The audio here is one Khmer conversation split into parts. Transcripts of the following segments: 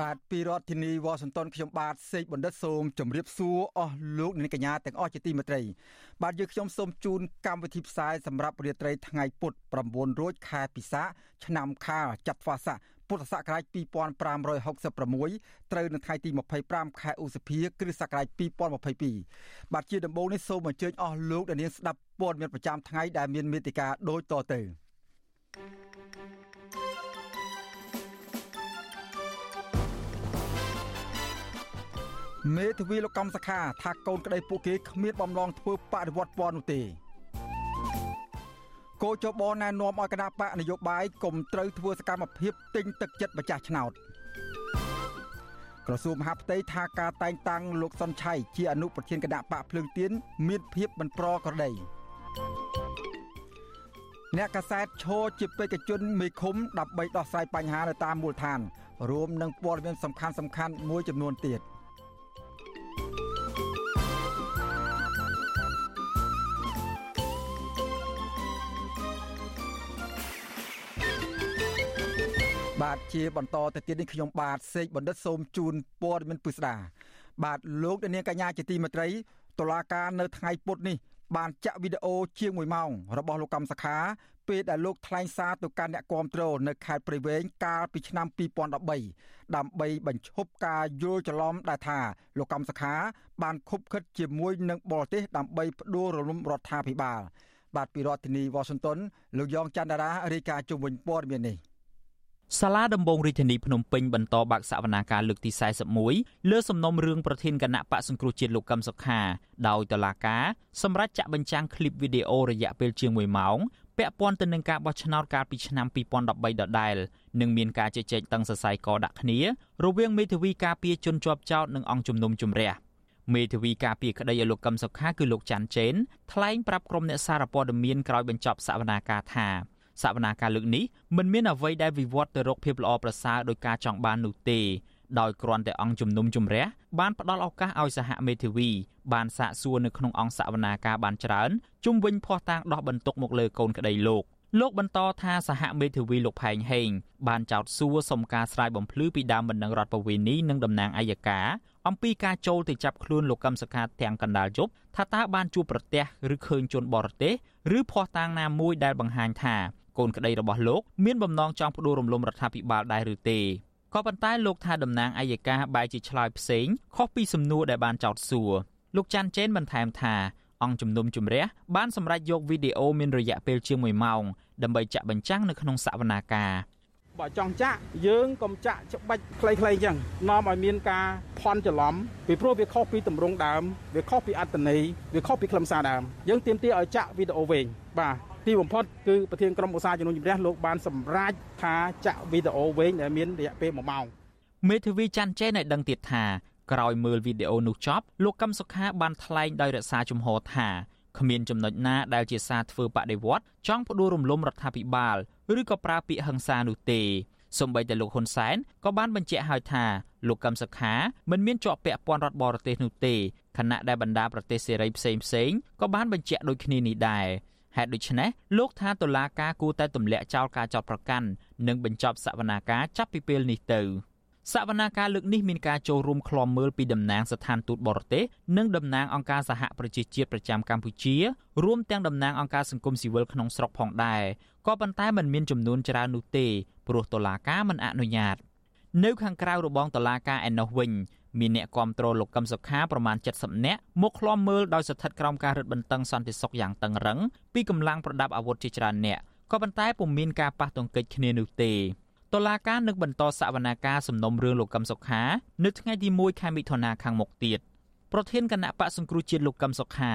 បាទពីរដ្ឋធានីវ៉ាស៊ីនតោនខ្ញុំបាទសេកបណ្ឌិតសូមជម្រាបសួរអស់លោកអ្នកកញ្ញាទាំងអស់ជាទីមេត្រី បាទយើងខ្ញុំសូមជូនកម្មវិធីផ្សាយសម្រាប់រាត្រីថ្ងៃពុធ9រោចខែពិសាឆ្នាំខាលចត្វាស័កពុទ្ធសករាជ2566ត្រូវនៅថ្ងៃទី25ខែឧសភាគ្រិស្តសករាជ2022បាទជាដំបូងនេះសូមអញ្ជើញអស់លោកអ្នកនាងស្ដាប់ព័ត៌មានប្រចាំថ្ងៃដែលមានមេតិការដូចតទៅ មេធាវីលោកកំសខាថាកូនក្តីពួកគេគ្មានបំណងធ្វើបដិវត្តពណ៌នោះទេគោចបណែនាំឲ្យគណៈបកនយោបាយកុំត្រូវធ្វើសកម្មភាពទិញទឹកចិត្តម្ចាស់ឆ្នោតក្រសួងមហាផ្ទៃថាការតែងតាំងលោកសុនឆៃជាអនុប្រធានគណៈបកភ្លើងទៀនមានភាពមិនប្រក្រតីអ្នកកសែតឈរជាបេក្ខជនមេឃុំដើម្បីដោះស្រាយបញ្ហានៅតាមមូលដ្ឋានរួមនឹងព័ត៌មានសំខាន់សំខាន់មួយចំនួនទៀត។ បាទជាបន្តទៅទៀតនេះខ្ញុំបាទសេកបណ្ឌិតសូមជូនព័ត៌មានពិស្ដាបាទលោកនាងកញ្ញាជាទីមេត្រីតុលាការនៅថ្ងៃពុធនេះបានចាក់វីដេអូជាង1ម៉ោងរបស់លោកកម្មសខាពេលដែលលោកថ្លែងសារទៅកាន់អ្នកគាំទ្រនៅខេត្តព្រៃវែងកាលពីឆ្នាំ2013ដើម្បីបញ្ឈប់ការយល់ច្រឡំដែលថាលោកកម្មសខា បានខុបខិតជាមួយនឹងបរទេសដើម្បីផ្ដួលរំលំរដ្ឋាភិបាល បាទពីរដ្ឋធានីវ៉ាស៊ីនតោនលោកយ៉ងច័ន្ទរារាយការណ៍ជុំវិញព័ត៌មាននេះ សាលាដំបងរាជធានីភ្នំពេញបន្តបាក់សវនាការលើកទី41លើសំណុំរឿងប្រធានគណៈបកសង្គ្រោះជាតិលោកកឹមសុខាដោយតឡាការសម្រាប់ចាក់បញ្ចាំងឃ្លីបវីដេអូរយៈពេលជាង1ម៉ោងពាក់ព័ន្ធទៅនឹងការបោះឆ្នោតកាលពីឆ្នាំ2013ដដែលនិងមានការជជែកតឹងសរសៃកដាក់គ្នារវាងមេធាវីការពារជនជាប់ចោតនិងអង្គជំនុំជម្រះមេធាវីការពារក្តីឲ្យលោកកឹមសុខាគឺលោកច័ន្ទចេនថ្លែងប្រាប់ក្រុមអ្នកសារព័ត៌មានក្រោយបញ្ចប់សវនាការថា សវនាការលើកនេះមិនមានអ្វីដែលវិវត្តទៅរកភាពល្អប្រសើរដោយការចង់បាននោះទេដោយគ្រាន់តែអង្គជំនុំជម្រះបានផ្ដល់ឱកាសឲ្យសហមេធាវីបានសាកសួរនៅក្នុងអង្គសវនាការបានច្រើនជុំវិញភ័ស្តុតាងដោះបន្ទុកមកលើកូនក្តីលោកលោកបន្តថាសហមេធាវីលោកផែងហេងបានចោទសួរសុំការស្រាយបំភ្លឺពីដើមបណ្ដឹងរដ្ឋបវេនីនិងតំណាងអัยការអំពីការចូលទៅចាប់ខ្លួនលោកកឹមសុខាទាំងកណ្ដាលយប់ថាតើបានជួបប្រទះឬឃើញជនបរទេសឬភ័ស្តុតាងណាមួយដែលបង្ហាញថា កូនក្តីរបស់លោកមានបំណងចង់ផ្ដួលរំលំរដ្ឋាភិបាលដែរឬទេក៏ប៉ុន្តែលោកថាតំណាងអัยការបែរជាឆ្លើយផ្សេងខុសពីសំណួរដែលបានចោទសួរលោកច័ន្ទចេនបន្ថែមថាអង្គជំនុំជម្រះបានសម្រេចយកវីដេអូមានរយៈពេលជាង1ម៉ោងដើម្បីចាក់បញ្ចាំងនៅក្នុងសវនាការបើចង់ចាក់យើងកុំចាក់ច្បាច់ខ្លីៗអញ្ចឹងនាំឲ្យមានការផន់ច្រឡំពីព្រោះវាខុសពីទម្រង់ដើមវាខុសពីអត្តន័យវាខុសពីខ្លឹមសារដើមយើងទាមទារឲ្យចាក់វីដេអូវែងបាទ ទីបំផុតគឺប្រធានក្រុមឧស្សាហជំនុំជម្រះលោកបានសម្រេចថាចាក់វីដេអូវែងដែលមានរយៈពេល1ម៉ោងមេធាវីច័ន្ទចេនឲ្យដឹងទៀតថាក្រោយមើលវីដេអូនោះចប់លោកកឹមសុខាបានថ្លែងដោយរក្សាជំហរថាគ្មានចំណុចណាដែលជាសារធ្វើបដិវត្តចង់ផ្ដួលរំលំរដ្ឋាភិបាលឬក៏ប្រើពាក្យហិង្សានោះទេសម្បីតែលោកហ៊ុនសែនក៏បានបញ្ជាក់ហើយថាលោកកឹមសុខាមិនមានជាប់ពាក់ព័ន្ធរដ្ឋបរទេសនោះទេខណៈដែលបណ្ដាប្រទេសសេរីផ្សេងផ្សេងក៏បានបញ្ជាក់ដូចគ្នានេះដែរ ហេតុដូច្នេះលោកថាតុលាការគួរតែទម្លាក់ចោលការចោទប្រកាន់និងបញ្ចប់សវនាការចាប់ពីពេលនេះទៅសវនាការលើកនេះមានការចូលរួមឃ្លាំមើលពីតំណាងស្ថានទូតបរទេសនិងតំណាងអង្គការសហប្រជាជាតិប្រចាំកម្ពុជារួមទាំងតំណាងអង្គការសង្គមស៊ីវិលក្នុងស្រុកផងដែរក៏ប៉ុន្តែมันមានចំនួនច្រើននោះទេព្រោះតុលាការមិនអនុញ្ញាតនៅខាងក្រៅរបងតុលាការឯណោះវិញ មានអ្នកគាំទ្រលោកកឹមសុខាប្រមាណ70នាក់មកឃ្លាំមើលដោយស្ថិតក្រោមការរឹតបន្តឹងសន្តិសុខយ៉ាងតឹងរឹងពីកម្លាំងប្រដាប់អាវុធជាច្រើនអ្នកក៏ប៉ុន្តែពុំមានការប៉ះទង្គិចគ្នានោះទេតុលាការនឹងបន្តសវនាការសំណុំរឿងលោកកឹមសុខានៅថ្ងៃទី1ខែមិថុនាខាងមុខទៀតប្រធានគណៈបកសង្គ្រោះជាតិលោកកឹមសុខា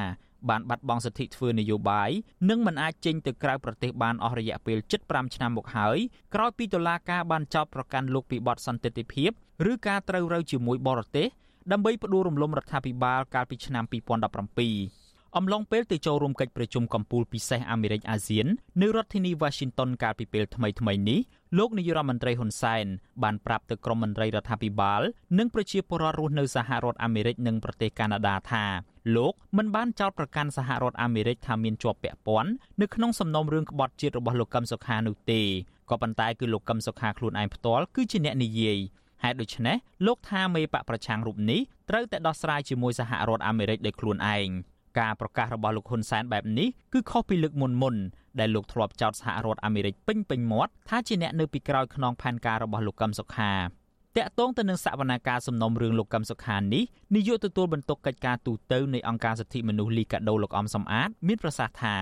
បានបាត់បង់សិទ្ធិធ្វើនយោបាយនិងមិនអាចចេញទៅក្រៅប្រទេសបានអស់រយៈពេល75ឆ្នាំមកហើយក្រោយពីតុលាការបានចោទប្រកាន់លោកពីបទសន្តិទិភាពឬការត្រូវរើជាមួយបរទេសដើម្បីផ្ដួលរំលំរដ្ឋាភិបាលកាលពីឆ្នាំ2017 អំឡុងពេលទៅចូលរួមកិច្ចប្រជុំកំពូលពិសេសអាមេរិកអាស៊ាននៅរដ្ឋធានី Washington កាលពីពេលថ្មីៗនេះលោកនាយរដ្ឋមន្ត្រីហ៊ុនសែនបានប្រាប់ទៅក្រុមមន្ត្រីរដ្ឋាភិបាល និងប្រជាពលរដ្ឋរស់នៅសហរដ្ឋអាមេរិកនិងប្រទេសកាណាដាថាលោកមិនបានចោទប្រកាន់សហរដ្ឋអាមេរិកថាមានជាប់ពាក់ព័ន្ធនៅក្នុងសំណុំរឿងក្បត់ជាតិរបស់លោកកឹមសុខានោះទេក៏ប៉ុន្តែគឺលោកកឹមសុខាខ្លួនឯងផ្ទាល់គឺជាអ្នកនិយាយហេតុដូច្នេះលោកថាមេបកប្រឆាំងរូបនេះត្រូវតែដោះស្រាយជាមួយសហរដ្ឋអាមេរិកដោយខ្លួនឯង ការប្រកាសរបស់លោកហ៊ុនសែនបែបនេះគឺខុសពីលើកមុនមុនដែលលោកធ្លាប់ចោទសហរដ្ឋអាមេរិកពេញពេញមាត់ថាជាអ្នកនៅពីក្រោយខ្នងផែនការរបស់លោកកឹមសុខាតាក់ទងទៅនឹងសវនាការសំណុំរឿងលោកកឹមសុខានេះនាយកទទួលបន្ទុកកិច្ចការទូតនៃអង្គការសិទ្ធិមនុស្សលីកាដូលោកអំសំអាត មានប្រសាសន៍ថា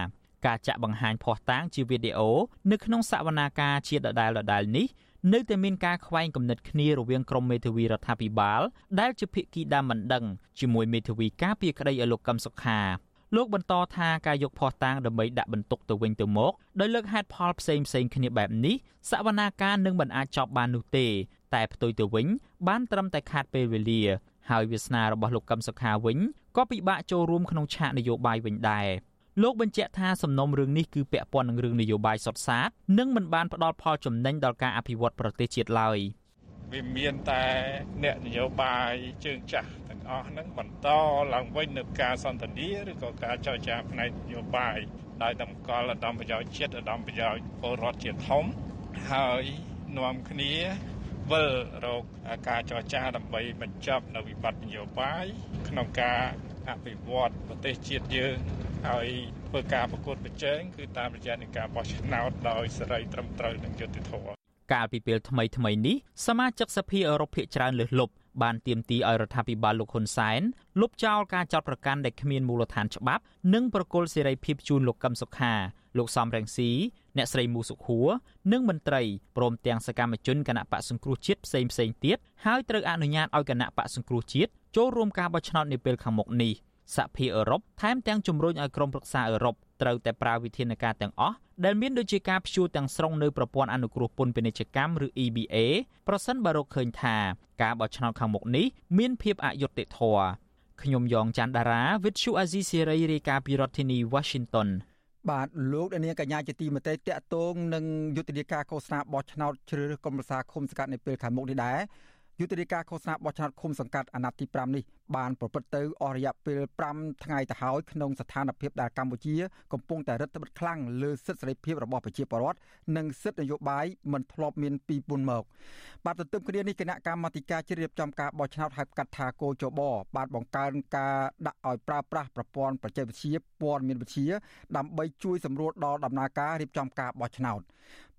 ការចាក់បង្ហាញភ័ស្តុតាងជាវីដេអូនៅក្នុងសវនាការជាដដែលដដែលនេះ នៅតែមានការខ្វែងគំនិតគ្នារវាងក្រុមមេធាវីរដ្ឋាភិបាល ដែលជាភាគីដើមមិនដឹងជាមួយមេធាវីការពារក្តីឲ្យលោកកឹមសុខាលោកបន្តថាការយកភ័ស្តុតាងដើម្បីដាក់បន្ទុកទៅវិញទៅមកដោយលើកហេតុផលផ្សេងផ្សេងគ្នាបែបនេះសវនាការនឹងមិនអាចចប់បាននោះទេ តែផ្ទុយទៅវិញ បានត្រឹមតែខាតពេលវេលា ហើយវាសនារបស់លោកកឹមសុខាវិញក៏ពិបាកចូលរួមក្នុងឆាកនយោបាយវិញដែរ លោកបញ្ជាក់ថាសំណុំរឿងនេះគឺពាក់ព័ន្ធនឹងរឿងនយោបាយសុទ្ធសាធនិងមិនបានផ្ដល់ផលចំណេញដល់ការអភិវឌ្ឍប្រទេសជាតិឡើយវាមានតែអ្នកនយោបាយជើងចាស់ទាំងអស់ហ្នឹងបន្តឡើងវិញនៅការសន្ទនាឬក៏ការចរចាផ្នែកនយោបាយដោយតម្កល់ឧត្តមប្រយោជន៍ជាតិឧត្តមប្រយោជន៍ពលរដ្ឋជាធំហើយនាំគ្នាវិលរកការចរចាដើម្បីបញ្ចប់នៅវិបត្តិនយោបាយក្នុងការអភិវឌ្ឍប្រទេសជាតិយើង ហើយធ្វើការប្រកួតប្រជែងគឺតាមរយៈនៃការបោះឆ្នោតដោយសេរីត្រឹមត្រូវនិងយុត្តិធម៌កាលពីពេលថ្មីថ្មីនេះសមាជិកសភាអឺរ៉ុបភាគច្រើនលើសលប់បានទាមទារឲ្យរដ្ឋាភិបាលលោកហ៊ុនសែនលុបចោលការចោទប្រកាន់ដែលគ្មានមូលដ្ឋានច្បាប់និងប្រកុលសេរីភាពជូនលោកកឹមសុខាលោកសំរងស៊ីអ្នកស្រីមូសុខួរនិងមន្ត្រីព្រមទាំងសកម្មជនគណៈបកសង្គ្រោះជាតិផ្សេងផ្សេងទៀតហើយត្រូវអនុញ្ញាតឲ្យគណៈបកសង្គ្រោះជាតិចូលរួមការបោះឆ្នោតនាពេលខាងមុខនេះ សហភាពអឺរ៉ុបថែមទាំងជំរុញឲ្យក្រុមប្រឹក្សាអឺរ៉ុបត្រូវតែប្រើវិធានការទាំងអស់ដែលមានដូចជាការព្យួរទាំងស្រុងនៅប្រព័ន្ធអនុគ្រោះពន្ធពាណិជ្ជកម្មឬ EBA ប្រសិនបើរកឃើញថាការបោះឆ្នោតខាងមុខនេះមានភាពអយុត្តិធម៌ខ្ញុំយ៉ងច័ន្ទដារាវិទ្យុអាស៊ីសេរីរាយការណ៍ពីរដ្ឋធានី Washington បាទលោកអ្នកនាងកញ្ញាជាទីមេត្រីតកតងនឹងយុទ្ធនាការឃោសនាបោះឆ្នោតជ្រើសរើសក្រុមប្រឹក្សាឃុំសង្កាត់នៅពេលខាងមុខនេះដែរយុទ្ធនាការឃោសនាបោះឆ្នោតឃុំសង្កាត់អាណត្តិទី5នេះ បានប្រព្រឹត្តទៅអស់រយៈពេល5ថ្ងៃទៅហើយក្នុងស្ថានភាពដែលកម្ពុជាកំពុងតែរឹតបន្តឹងខ្លាំងលើសិទ្ធិសេរីភាពរបស់ប្រជាពលរដ្ឋនិងសិទ្ធិនយោបាយមិនធ្លាប់មានពីមុនមក បាទទន្ទឹមគ្នានេះគណៈកម្មាធិការជ្រៀបចំការបោះឆ្នោតហៅកាត់ថាគោចបបានបង្កើនការដាក់ឲ្យប្រើប្រាស់ប្រព័ន្ធបច្ចេកវិទ្យាព័ត៌មានវិទ្យាដើម្បីជួយសម្រួលដល់ដំណើរការរៀបចំការបោះឆ្នោត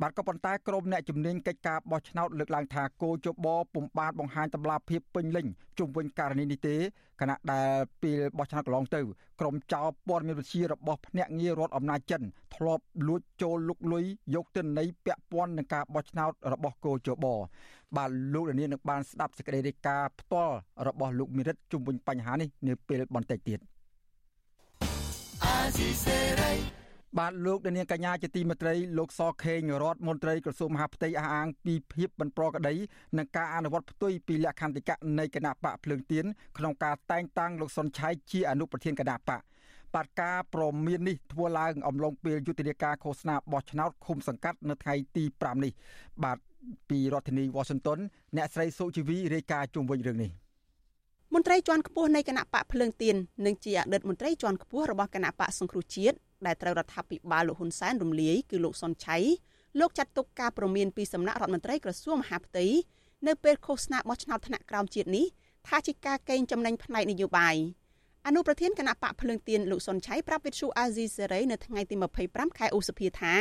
បាទក៏ប៉ុន្តែក្រមអ្នកជំនាញកិច្ចការបោះឆ្នោតលើកឡើងថាគោចបពុំបានបង្ហាញតម្លាភាពពេញលេញជុំវិញករណីនេះទេខណៈដែលពេលបោះឆ្នោតកន្លងទៅក្រមចៅព័ត៌មានវិទ្យារបស់ភ្នាក់ងាររដ្ឋអំណាចចិនធ្លាប់លួចចូលលុកលុយយកទិន្នន័យពាក់ព័ន្ធនឹងការបោះឆ្នោតរបស់គោចបបាទលោកលាននឹងបានស្ដាប់សេចក្តីរាយការណ៍ផ្ទាល់របស់លោកមិរិតជុំវិញបញ្ហានេះនាពេលបន្តិចទៀតអាស៊ីសេរី បាទលោកដានៀងកញ្ញាជាទីមេត្រីលោកសខេងរដ្ឋមន្ត្រីក្រសួងមហាផ្ទៃអះអាងពីភាពមិនប្រក្រតីនឹងការអនុវត្តផ្ទុយពីលក្ខន្តិកៈនៃគណៈបកភ្លើងទៀនក្នុងការតែងតាំងលោកសុនឆៃជាអនុប្រធានគណៈបកបាទការប្រមាននេះធ្វើឡើងអំឡុងពេលយុទ្ធនាការឃោសនាបោះឆ្នោតឃុំសង្កាត់នៅថ្ងៃទី5នេះបាទពីរដ្ឋធានី Washington អ្នកស្រីសុជីវីរាយការណ៍ជុំវិញរឿងនេះមន្ត្រីជាន់ខ្ពស់នៃគណៈបកភ្លើងទៀននិងជាអតីតមន្ត្រីជាន់ខ្ពស់របស់គណៈបកសង្គ្រោះជាតិ ដែលត្រូវរដ្ឋាភិបាលលោកហ៊ុនសែនរំលាយគឺលោកសុនឆៃលោកចាត់ទុកការប្រមានពីសំណាក់រដ្ឋមន្ត្រីក្រសួងមហាផ្ទៃនៅពេលឃោសនាបោះឆ្នោតថ្នាក់ក្រោមជាតិនេះថាជាការកេងចំណេញផ្នែកនយោបាយអនុប្រធានគណៈបកភ្លើងទៀនលោកសុនឆៃប្រាប់វិទ្យុអាស៊ីសេរីនៅថ្ងៃទី25ខែឧសភាថា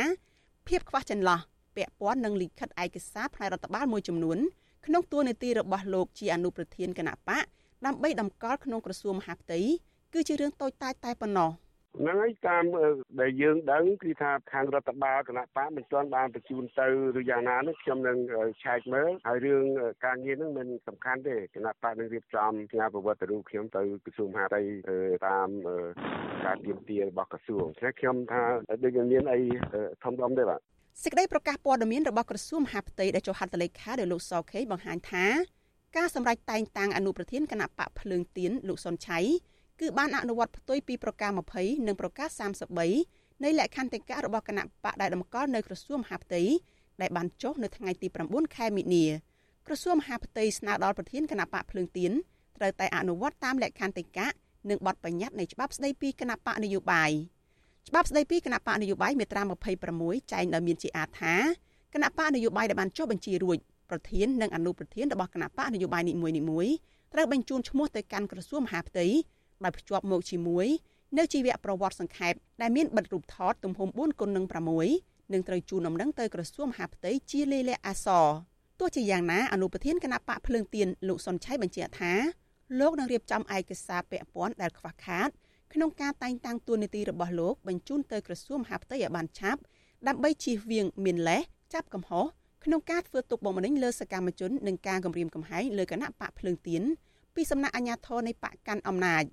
ភាពខ្វះចន្លោះពាក់ព័ន្ធនឹងលិខិតឯកសារផ្នែករដ្ឋបាលមួយចំនួនក្នុងតួនាទីរបស់លោកជាអនុប្រធានគណៈបកដើម្បីតម្កល់ក្នុងក្រសួងមហាផ្ទៃគឺជារឿងតូចតាចតែប៉ុណ្ណោះ។ ហ្នឹងហើយតាមដែលយើងដឹងគឺថាខាងរដ្ឋបាលគណៈបកមិនទាន់បានបញ្ជូនទៅឬយ៉ាងណានោះខ្ញុំនឹងឆែកមើលហើយរឿងការងារហ្នឹងមិនសំខាន់ទេគណៈបកនឹងរៀបចំផ្ញើប្រវត្តិរូបខ្ញុំទៅក្រសួងមហាផ្ទៃតាមការទៀមទារបស់ក្រសួងតែខ្ញុំថាដូចមានអីធំដុំទេបាទសេចក្តីប្រកាសព័ត៌មានរបស់ក្រសួងមហាផ្ទៃដែលចុះហត្ថលេខាដោយលោកសខេបង្ហាញថាការសម្រេចតែងតាំងអនុប្រធានគណៈបកភ្លើងទៀនលោកសុនឆៃ គឺបានអនុវត្តផ្ទុយពីប្រកាស20និងប្រកាស33នៃលក្ខន្តិកៈរបស់គណៈបកដែលតម្កល់នៅក្រសួងមហាផ្ទៃដែលបានចុះនៅថ្ងៃទី9ខែមិនិនាក្រសួងមហាផ្ទៃស្នើដល់ប្រធានគណៈបកភ្លើងទៀនត្រូវតែអនុវត្តតាមលក្ខន្តិកៈនិងបទបញ្ញត្តិនៃច្បាប់ស្តីពីគណៈបកនយោបាយច្បាប់ស្តីពីគណៈបកនយោបាយមាត្រា26ចែងដោយមានជាអាថាគណៈបកនយោបាយដែលបានចុះបញ្ជីរួចប្រធាននិងអនុប្រធានរបស់គណៈបកនយោបាយនីមួយៗត្រូវបញ្ជូនឈ្មោះទៅកាន់ក្រសួងមហាផ្ទៃ ដោយភ្ជាប់មកជាមួយនៅជីវប្រវត្តិសង្ខេបដែលមានបិទរូបថតទំហំ4គុណនឹង6នឹងត្រូវជូនដំណឹងទៅក្រសួងមហាផ្ទៃជាលេខលក្ខអក្សរទោះជាយ៉ាងណាអនុប្រធានគណៈបកភ្លើងទៀនលោកសុនឆៃបញ្ជាក់ថាលោកនឹងរៀបចំឯកសារពាក់ព័ន្ធដែលខ្វះខាតក្នុងការតែងតាំងតួនាទីរបស់លោកបញ្ជូនទៅក្រសួងមហាផ្ទៃឲ្យបានឆាប់ដើម្បីជៀសវាងមានលេសចាប់កំហុសក្នុងការធ្វើទុកបុកម្នេញលើសកម្មជននិងការគំរាមកំហែងលើគណៈបកភ្លើងទៀនពីសំណាក់អាជ្ញាធរនៃបកកាន់អំណាច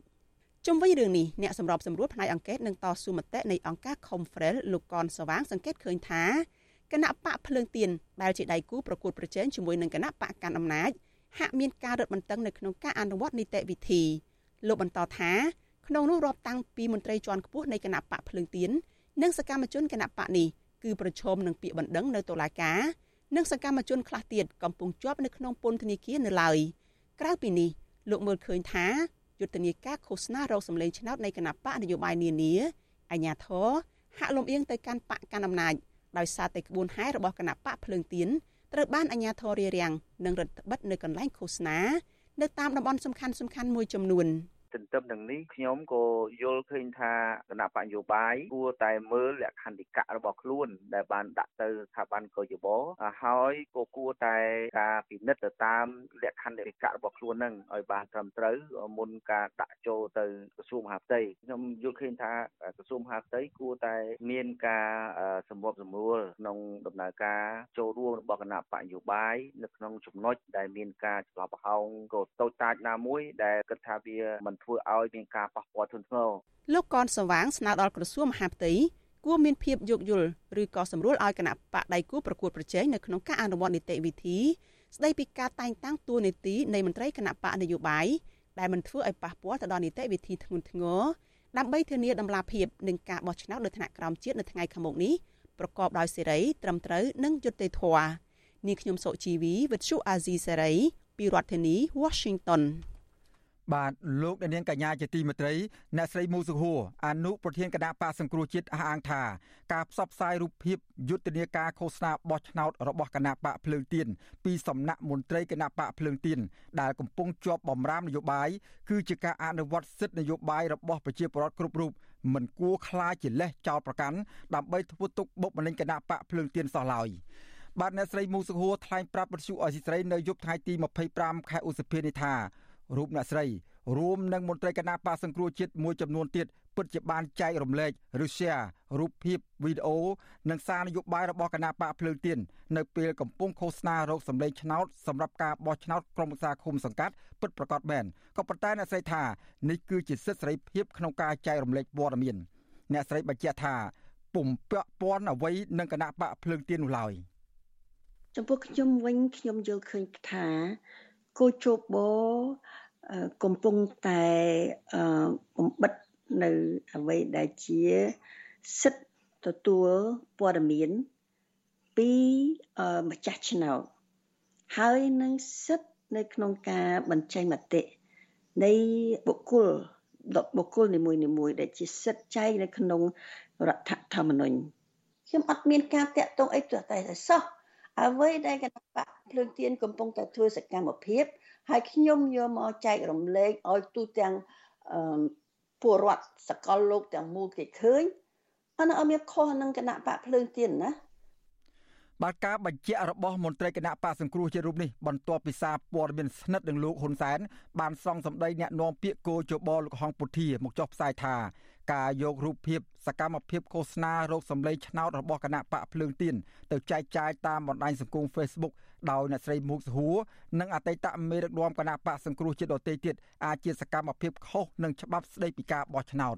ជុំវិញរឿងនេះអ្នកសម្របសម្រួលផ្នែកអង្កេតនិងតស៊ូមតិនៃអង្គការ Confrel លោកកនសវាងសង្កេតឃើញថាគណៈបកភ្លើងទៀនដែលជាដៃគូប្រកួតប្រជែងជាមួយនឹងគណៈបកកាន់អំណាចហាក់មានការរឹតបន្តឹងនៅក្នុងការអនុវត្តនីតិវិធីលោកបន្តថាក្នុងនោះរាប់តាំងពីមន្ត្រីជាន់ខ្ពស់នៃគណៈបកភ្លើងទៀននិងសកម្មជនគណៈបកនេះគឺប្រឈមនឹងពាក្យបណ្ដឹងនៅតុលាការនិងសកម្មជនខ្លះទៀតកំពុងជាប់នៅក្នុងពន្ធនាគារនៅឡើយក្រៅពីនេះលោកមើលឃើញថា យុទ្ធនាការឃោសនារោគសម្លេងឆ្នោតនៃគណៈបកនយោបាយនានាអាញាធរហាក់លំអៀងទៅកាន់បកកាន់អំណាចដោយសារតែក្បួនហែរបស់គណៈបកភ្លើងទៀនត្រូវបានអាជ្ញាធររារាំងនិងរដ្ឋបិទនៅកន្លែងឃោសនានៅតាមតំបន់សំខាន់សំខាន់មួយចំនួន។ ទន្ទឹមនឹងនេះខ្ញុំក៏យល់ឃើញថាគណៈបញ្ញោបាយគួរតែមើលលក្ខន្តិកៈរបស់ខ្លួន ដែលបានដាក់ទៅស្ថាប័នកយបហើយក៏គួរតែការពិនិត្យទៅតាមលក្ខន្តិកៈរបស់ខ្លួននឹងឲ្យបានត្រឹមត្រូវមុនការដាក់ចូលទៅក្រសួងមហាផ្ទៃខ្ញុំយល់ឃើញថាក្រសួងមហាផ្ទៃគួរតែមានការសម្របសម្រួលក្នុងដំណើរការចូលរួមរបស់គណៈបញ្ញោបាយនៅក្នុងចំណុចដែលមានការឆ្លោះប្រហោងក៏តូចតាចណាមួយដែលគិតថាវាមិនធ្វើឲ្យមានការប៉ះពាល់ធ្ងន់ធ្ងរលោកកនសវាងស្នើដល់ក្រសួងមហាផ្ទៃគួរមានភាពយោគយល់ឬក៏សម្រួលឲ្យគណៈបកដៃគូប្រកួតប្រជែងនៅក្នុងការអនុវត្តនីតិវិធីស្ដីពីការតែងតាំងតួនាទីនៃមន្ត្រីគណៈបកនយោបាយដែលមិនធ្វើឲ្យប៉ះពាល់ទៅដល់នីតិវិធីធ្ងន់ធ្ងរដើម្បីធានាដំណាភាពនឹងការបោះឆ្នោតនៅថ្នាក់ក្រោមជាតិនៅថ្ងៃខាងមុខនេះប្រកបដោយសេរីត្រឹមត្រូវនិងយុត្តិធម៌នាងខ្ញុំសុជីវីវិទ្យុអាស៊ីសេរីពីរដ្ឋធានី Washington បាទលោកអ្នកនាងកញ្ញាជាទីមេត្រីអ្នកស្រីមូសុហួរអនុប្រធានគណៈបកសង្គ្រោះជាតិអះអាងថាការផ្សព្វផ្សាយរូបភាពយុទ្ធនាការឃោសនាបោះឆ្នោតរបស់គណៈបកភ្លើងទៀនពីសំណាក់មន្ត្រីគណៈបកភ្លើងទៀនដែលកំពុងជាប់បំរាមនយោបាយគឺជាការអនុវត្តសិទ្ធិនយោបាយរបស់ប្រជាពលរដ្ឋគ្រប់រូបមិនគួរខ្លាចជាលេសចោលប្រកាន់ដើម្បីធ្វើទុកបុកម្នេញគណៈបកភ្លើងទៀនសោះឡើយបាទអ្នកស្រីមូសុហួរថ្លែងប្រាប់វិទ្យុអស៊ីសេរីនៅយប់ថ្ងៃទី25ខែឧសភានេះថា រូបអ្នកស្រីរួមនឹងមន្ត្រីគណៈបកសង្គ្រោះជាតិមួយចំនួនទៀតពិតជាបានចែករំលែកឬ share រូបភាពវីដេអូនិងសារនយោបាយរបស់គណៈបកភ្លើងទៀននៅពេលកំពុងឃោសនារោគសម្លេងឆ្នោតសម្រាប់ការបោះឆ្នោតក្រុមប្រឹក្សាឃុំសង្កាត់ពិតប្រាកដមែនក៏ប៉ុន្តែអ្នកស្រីថានេះគឺជាសិទ្ធិសេរីភាពក្នុងការចែករំលែកព័ត៌មានអ្នកស្រីបញ្ជាក់ថាពុំពាក់ព័ន្ធអ្វីនឹងគណៈបកភ្លើងទៀននោះឡើយចំពោះខ្ញុំវិញខ្ញុំយល់ឃើញថា គូជបកំពុងតែបំបិតនៅអ្វីដែលជាសិទ្ធិទទួលព័ត៌មានពីម្ចាស់ឆ្នោតហើយនឹងសិទ្ធិនៅក្នុងការបញ្ចេញមតិនៃបុគ្គលបុគ្គលនីមួយៗដែលជាសិទ្ធិចែងនៅក្នុងរដ្ឋធម្មនុញ្ញខ្ញុំអត់មានការតាក់ទងអីទោះតែសោះ អ្វីដែលគណៈបកភ្លើងទៀនកំពុងតែធ្វើសកម្មភាពហើយខ្ញុំយកមកចែករំលែកឲ្យទូទាំងពលរដ្ឋសកលលោកទាំងមូលគេឃើញអានោះអត់មានខុសនឹងគណៈបកភ្លើងទៀនណាបាទការបញ្ជាក់របស់មន្ត្រីគណៈបកសង្គ្រោះជារូបនេះបន្ទាប់ពីសារព័ត៌មានស្និទ្ធនឹងលោកហ៊ុនសែនបានសងសម្ដីអ្នកនាំពាក្យគោជបលោកហងពុធាមកចុះផ្សាយថា ការយករូបភាពសកម្មភាពឃោសនារោគសម្លេងឆ្នោតរបស់គណៈបកភ្លើងទៀនទៅចែកចាយតាមបណ្ដាញសង្គម Facebook ដោយអ្នកស្រីមុកសហួរនិងអតីតមេដឹកនាំគណៈបកសង្គ្រោះជាតិដទៃទៀតអាចជាសកម្មភាពខុសនឹងច្បាប់ស្ដីពីការបោះឆ្នោត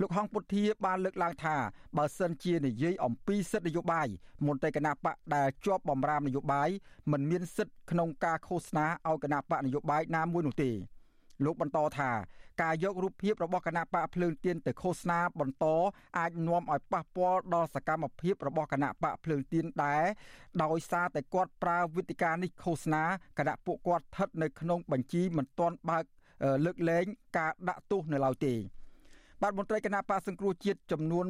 លោកហងពុធាបានលើកឡើងថាបើសិនជានិយាយអំពីសិទ្ធិនយោបាយមន្ត្រីគណៈបកដែលជាប់បំរាមនយោបាយមិនមានសិទ្ធិក្នុងការឃោសនាឲ្យគណៈបកនយោបាយណាមួយនោះទេ លោកបន្តថាការយករូបភាពរបស់គណៈបកភ្លើងទៀនទៅឃោសនាបន្តអាចនាំឲ្យប៉ះពាល់ដល់សកម្មភាពរបស់គណៈបកភ្លើងទៀនដែរដោយសារតែគាត់ប្រើវិធីការនេះឃោសនាគណៈពួកគាត់ស្ថិតនៅក្នុងបញ្ជីមិនទាន់បើកលើកលែងការដាក់ទោសនៅឡើយទេបាទមន្ត្រីគណៈបកសង្គ្រោះជាតិចំនួន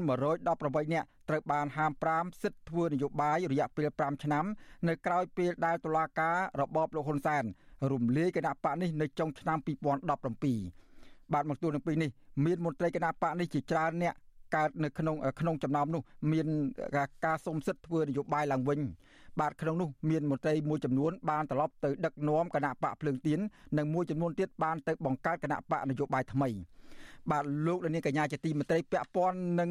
118នាក់ត្រូវបានហាម5សិទ្ធិធ្វើនយោបាយរយៈពេល5ឆ្នាំ នៅក្រៅពេលដែលតុលាការរបបលោកហ៊ុនសែន រំលាយគណៈបកនេះនៅចុងឆ្នាំ2017បាទមកទួលនឹងពេលនេះមានមន្ត្រីគណៈបកនេះជាច្រើនអ្នកកើតនៅក្នុងក្នុងចំណោមនោះមានការសុំសិទ្ធិធ្វើនយោបាយឡើងវិញ បាទក្នុងនោះមានមន្ត្រីមួយចំនួនបានត្រឡប់ទៅដឹកនាំគណៈបកភ្លើងទៀននិងមួយចំនួនទៀតបានទៅបង្កើតគណៈបកនយោបាយថ្មី បាទលោកនាងកញ្ញាជាទីមន្ត្រីពាក់ព័ន្ធនឹង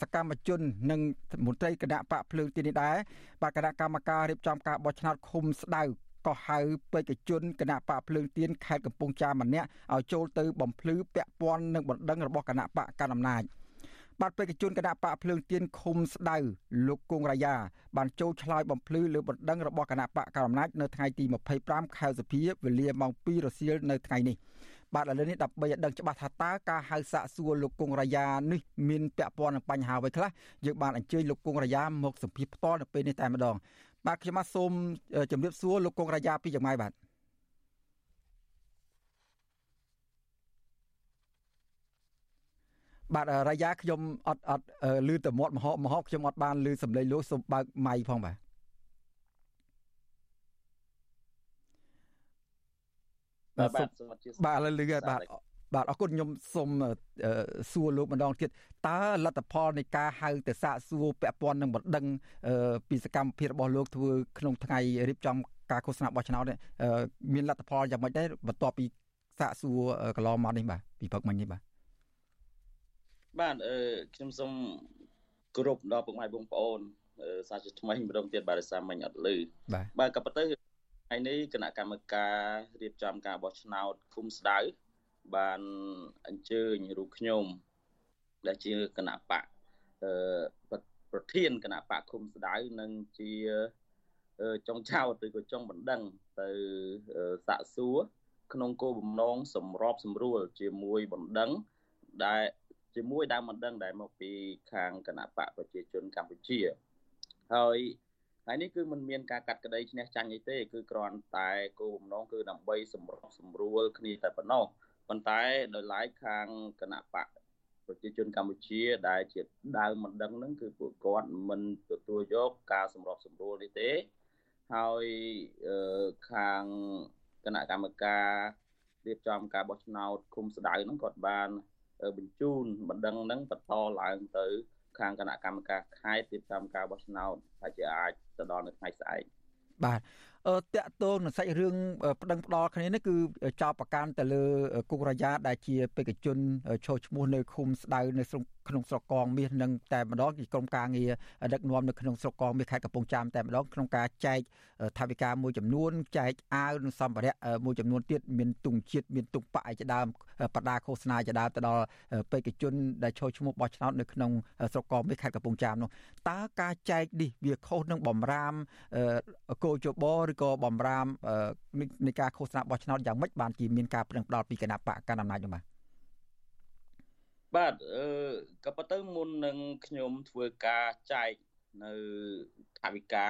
សកម្មជន និងមន្ត្រីគណៈបកភ្លើងទៀននេះដែរបាទគណៈកម្មការរៀបចំការបោះឆ្នោតឃុំស្ដៅ ក៏ហៅបេក្ខជនគណៈបកភ្លើងទៀនខេត្តកំពង់ចាមម្នាក់ឲ្យចូលទៅបំភ្លឺពាក់ព័ន្ធនឹងបណ្ដឹងរបស់គណៈបកកណ្ដាលអំណាចបាទបេក្ខជនគណៈបកភ្លើងទៀនឃុំស្ដៅលោកគង់រាយាបានចូលឆ្លើយបំភ្លឺលើបណ្ដឹងរបស់គណៈបកកណ្ដាលអំណាចនៅថ្ងៃទី25ខែសីហាវេលាម៉ោង2រសៀលនៅថ្ងៃនេះបាទឥឡូវនេះដើម្បីឲ្យដឹងច្បាស់ថាតើការហៅសាកសួរលោកគង់រាយានេះមានពាក់ព័ន្ធនឹងបញ្ហាអ្វីខ្លះយើងបានអញ្ជើញលោកគង់រាយាមកសម្ភាសផ្ទាល់នៅពេលនេះតែម្ដង បាទខ្ញុំបាទសូមជម្រាបសួរលោកកងរាជាពីយ៉ាងម៉េចបាទបាទរាយាខ្ញុំអត់អត់លឺតមាត់មហោមហោខ្ញុំអត់បានលឺសំឡេងលោកសូមបើកម៉ៃផងបាទបាទបាទឥឡូវលឺបាទ បាទអរគុណខ្ញុំសូមសួរលោកម្ដងទៀតតើលទ្ធផលនៃការហៅទៅសាកសួរពាក់ព័ន្ធនឹងបណ្ដឹងពីសកម្មភាពរបស់លោកធ្វើក្នុងថ្ងៃរៀបចំការឃោសនាបោះឆ្នោតមានលទ្ធផលយ៉ាងម៉េចដែរបន្ទាប់ពីសាកសួរកន្លងមកនេះបាទពីព្រឹកមិញនេះបាទបាទអឺខ្ញុំសូមគោរពដល់ពុកម៉ែបងប្អូនសាជាថ្មីម្ដងទៀតបាទដោយសារមិញអត់លឺបាទក៏ប៉ុន្តែថ្ងៃនេះគណៈកម្មការរៀបចំការបោះឆ្នោតគុំស្ដៅ បានអញ្ជើញរូបខ្ញុំ ដែលជាគណៈបកអឺប្រធានគណៈបកឃុំស្ដៅនិងជាចុងចោតឬក៏ចុងបណ្ដឹងទៅសាក់សួរក្នុងគោលបំណងសម្របសម្រួល ជាមួយបណ្ដឹងដែលជាមួយដើមបណ្ដឹងដែលមកពីខាងគណៈបកប្រជាជនកម្ពុជាហើយហើយនេះគឺมันមានការកាត់ក្តីឈ្នះចាញ់អីទេ គឺគ្រាន់តែគោលបំណងគឺដើម្បីសម្របសម្រួលគ្នាតែប៉ុណ្ណោះ ប៉ុន្តែដោយឡែកខាងគណៈបកប្រជាជនកម្ពុជាដែលជាដើមមិនដឹងហ្នឹងគឺពួកគាត់មិនទទួលយកការសម្របសម្រួលនេះទេហើយខាងគណៈកម្មការរៀបចំការបោះឆ្នោតគុំស្ដៅហ្នឹងគាត់បានបញ្ជូនបណ្ដឹងហ្នឹងបន្តឡើងទៅខាងគណៈកម្មការខេត្តរៀបចំការបោះឆ្នោតហើយជាអាចទៅដល់នៅថ្ងៃស្អែកបាទអឺ តកតងនឹងសាច់រឿងប្តឹងផ្ដាល់គ្នានេះគឺចោតប្រកាន់ទៅលើគុករយ៉ាដែលជាបេក្ខជនឈោឈ្មោះនៅឃុំស្ដៅនៅក្នុងស្រុកកងមាសនិងតែម្ដងជាក្រុមការងារដឹកនាំនៅក្នុងស្រុកកងមាសខេត្តកំពង់ចាមតែម្ដងក្នុងការចែកថវិកាមួយចំនួនចែកអាវនិងសម្ភារៈមួយចំនួនទៀតមានទុងជាតិមានទុងបាក់ឯជាដើមបដាឃោសនាជាដើមទៅដល់បេក្ខជនដែលឈោឈ្មោះបោះឆ្នោតនៅក្នុងស្រុកកងមាសខេត្តកំពង់ចាមនោះតើការចែកនេះវាខុសនឹងបំរាមកោជបឬក៏បំរាមនៃការឃោសនាបោះឆ្នោតយ៉ាងម៉េចបានជាមានការប្រឹងផ្ដាល់ពីគណៈបកកណ្ដាលអំណាចនោះបាទ បាទអឺក៏ប៉ុន្តែមុននឹងខ្ញុំធ្វើការចែកនៅថវិកា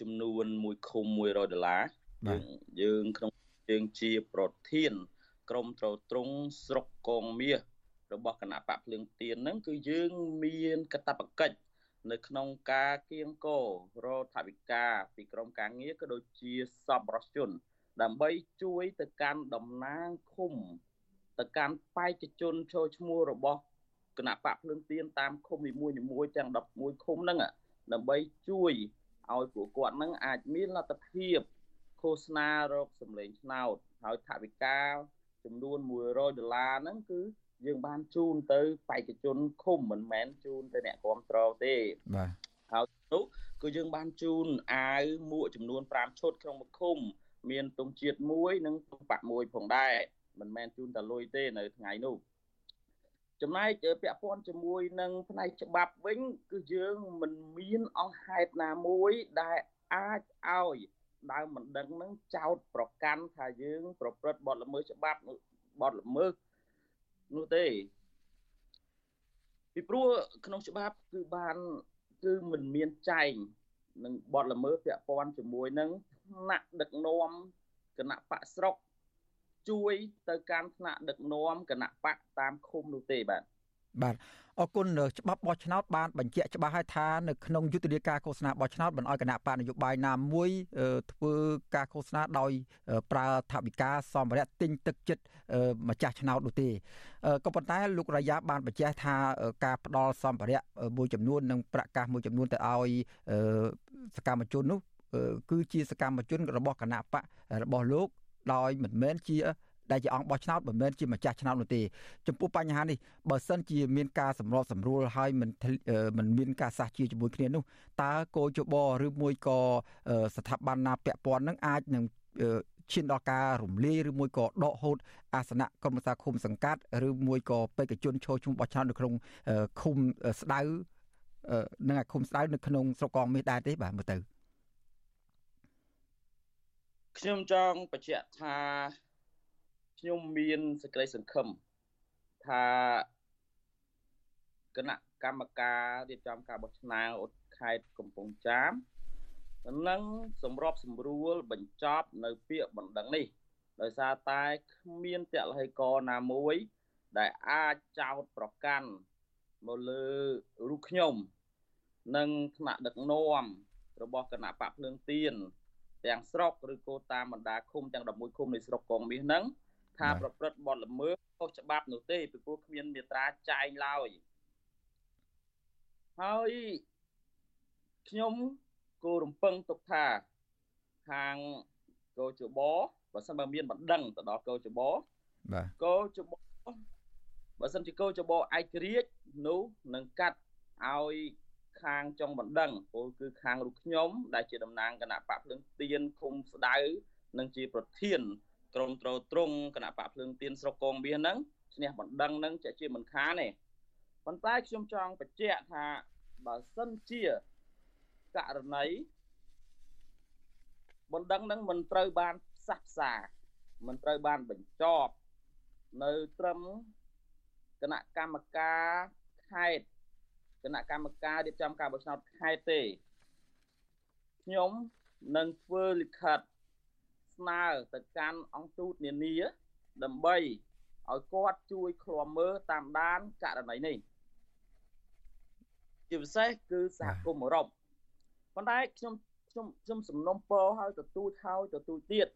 ចំនួន1ឃុំ100ដុល្លារយើងយើងក្នុងយើងជាប្រធាន ក្រុមត្រត្រង់ស្រុកកងមាសរបស់គណៈបកភ្លើងទៀនហ្នឹងគឺយើងមានកតបកិច្ចនៅក្នុងការគៀងករថវិកាពីក្រមការងារក៏ដូចជាសពរជន ដើម្បីជួយទៅកាន់តំណាងឃុំ ទៅកាន់បេក្ខជនចូលឈ្មោះរបស់គណៈបកភ្លើងទៀនតាមឃុំនីមួយៗទាំង11ឃុំហ្នឹងដើម្បីជួយឲ្យពួកគាត់ហ្នឹងអាចមានលទ្ធភាពឃោសនារោគសម្លេងឆ្នោតហើយថវិកាចំនួន100ដុល្លារហ្នឹងគឺយើងបានជូនទៅបេក្ខជនឃុំមិនមែនជូនទៅអ្នកគ្រប់គ្រងទេបាទហើយនោះគឺយើងបានជូនអាវមួកចំនួន5ឈុតក្នុងមួយឃុំ មានទង់ជាតិមួយនិងទង់បាក់មួយផងដែរ មិនមែនជូនតែលុយទេនៅថ្ងៃនោះចំណែកពាក់ព័ន្ធជាមួយនឹងផ្នែកច្បាប់វិញ គឺយើងមិនមានអង្គហេតុណាមួយដែលអាចឲ្យដើមមិនដឹងនឹងចោតប្រកាន់ថាយើង ប្រព្រឹត្តបទល្មើសច្បាប់បទល្មើសនោះទេពីព្រោះក្នុងច្បាប់គឺបានគឺមិនមានចែងនឹងបទល្មើសពាក់ព័ន្ធជាមួយនឹងថ្នាក់ដឹកនាំគណៈបកស្រុក ជួយទៅកាន់ថ្នាក់ដឹកនាំគណៈបកតាមឃុំនោះទេបាទបាទអរគុណច្បាប់បោះឆ្នោតបានបញ្ជាក់ច្បាស់ហើយថានៅក្នុងយុទ្ធនាការឃោសនាបោះឆ្នោតមិនអោយគណៈបកនយោបាយណាមួយធ្វើការឃោសនាដោយប្រើថវិកាសម្ភារៈទិញទឹកចិត្តម្ចាស់ឆ្នោតនោះទេក៏ប៉ុន្តែលោករយ៉ាបានបញ្ជាក់ថាការផ្ដល់សម្ភារៈមួយចំនួននិងប្រកាសមួយចំនួនទៅឲ្យសកម្មជននោះគឺជាសកម្មជនរបស់គណៈបករបស់លោក ដោយមិនមែនជាដែលជាអង្គបោះឆ្នោតមិនមែនជាម្ចាស់ឆ្នោតនោះទេចំពោះបញ្ហានេះបើសិនជាមានការសម្របសម្រួលហើយមិនមិនមានការសះជាជាមួយគ្នានោះតើគោជបឬមួយក៏ស្ថាប័នណាពាក់ព័ន្ធនឹងអាចនឹងឈានដល់ការរំលាយឬមួយក៏ដកហូតអាសនៈក្រុមប្រឹក្សាឃុំសង្កាត់ឬមួយក៏បេក្ខជនចូលឈ្មោះបោះឆ្នោតនៅក្នុងឃុំស្ដៅនិងឃុំស្ដៅនៅក្នុងស្រុកកងមាសដែរទេបាទមើលទៅ ខ្ញុំចង់បញ្ជាក់ថាខ្ញុំមានសេចក្តីសង្ឃឹមថាគណៈកម្មការរៀបចំការបោះឆ្នោតខេត្តកំពង់ចាមនឹងសម្របសម្រួលបញ្ចប់នៅពាក្យបណ្ដឹងនេះ ដោយសារតែគ្មានតលហិកណាមួយ ដែលអាចចោទប្រកាន់មកលើរូបខ្ញុំ និងថ្នាក់ដឹកនាំរបស់គណៈបកភ្លើងទៀន ទាំងស្រុកឬក៏តាមបណ្ដាឃុំទាំង11ឃុំនៃស្រុកកងមាសហ្នឹងថាប្រព្រឹត្តបទល្មើសខុសច្បាប់នោះទេពីព្រោះគ្មានមាត្រាចែងឡើយហើយខ្ញុំគោរំពឹងទុកថាខាងកោជបបើសិនបើមានបណ្ដឹងទៅដល់កោជបបាទកោជបបើសិនជាកោជបឯករាជ្យនោះនឹងកាត់ឲ្យ ខាងចុងបណ្ដឹងពលគឺខាងរូបខ្ញុំដែលជាតំណាងគណៈបកភ្លឹងទៀនឃុំស្ដៅនិងជាប្រធានក្រមត្រត្រង់គណៈបកភ្លើងទៀនស្រុកកងមាសហ្នឹងឈ្នះបណ្ដឹងហ្នឹងជាជាមិនខានទេប៉ុន្តែខ្ញុំចង់បញ្ជាក់ថាបើសិនជាករណីបណ្ដឹងហ្នឹងមិនត្រូវបានផ្សះផ្សាមិនត្រូវបានបញ្ចប់នៅត្រឹមគណៈកម្មការខេត្ត គណៈកម្មការរៀបចំការបោះឆ្នោតខេត្តទេខ្ញុំនឹងធ្វើលិខិតស្នើទៅកាន់អង្គទូតនានាដើម្បីឲ្យគាត់ជួយឃ្លាំមើលតាមដានករណីនេះជាពិសេសគឺសហគមន៍អឺរ៉ុបប៉ុន្តែខ្ញុំខ្ញុំខ្ញុំសំណុំពរឲ្យទទូចហើយទទូចទៀត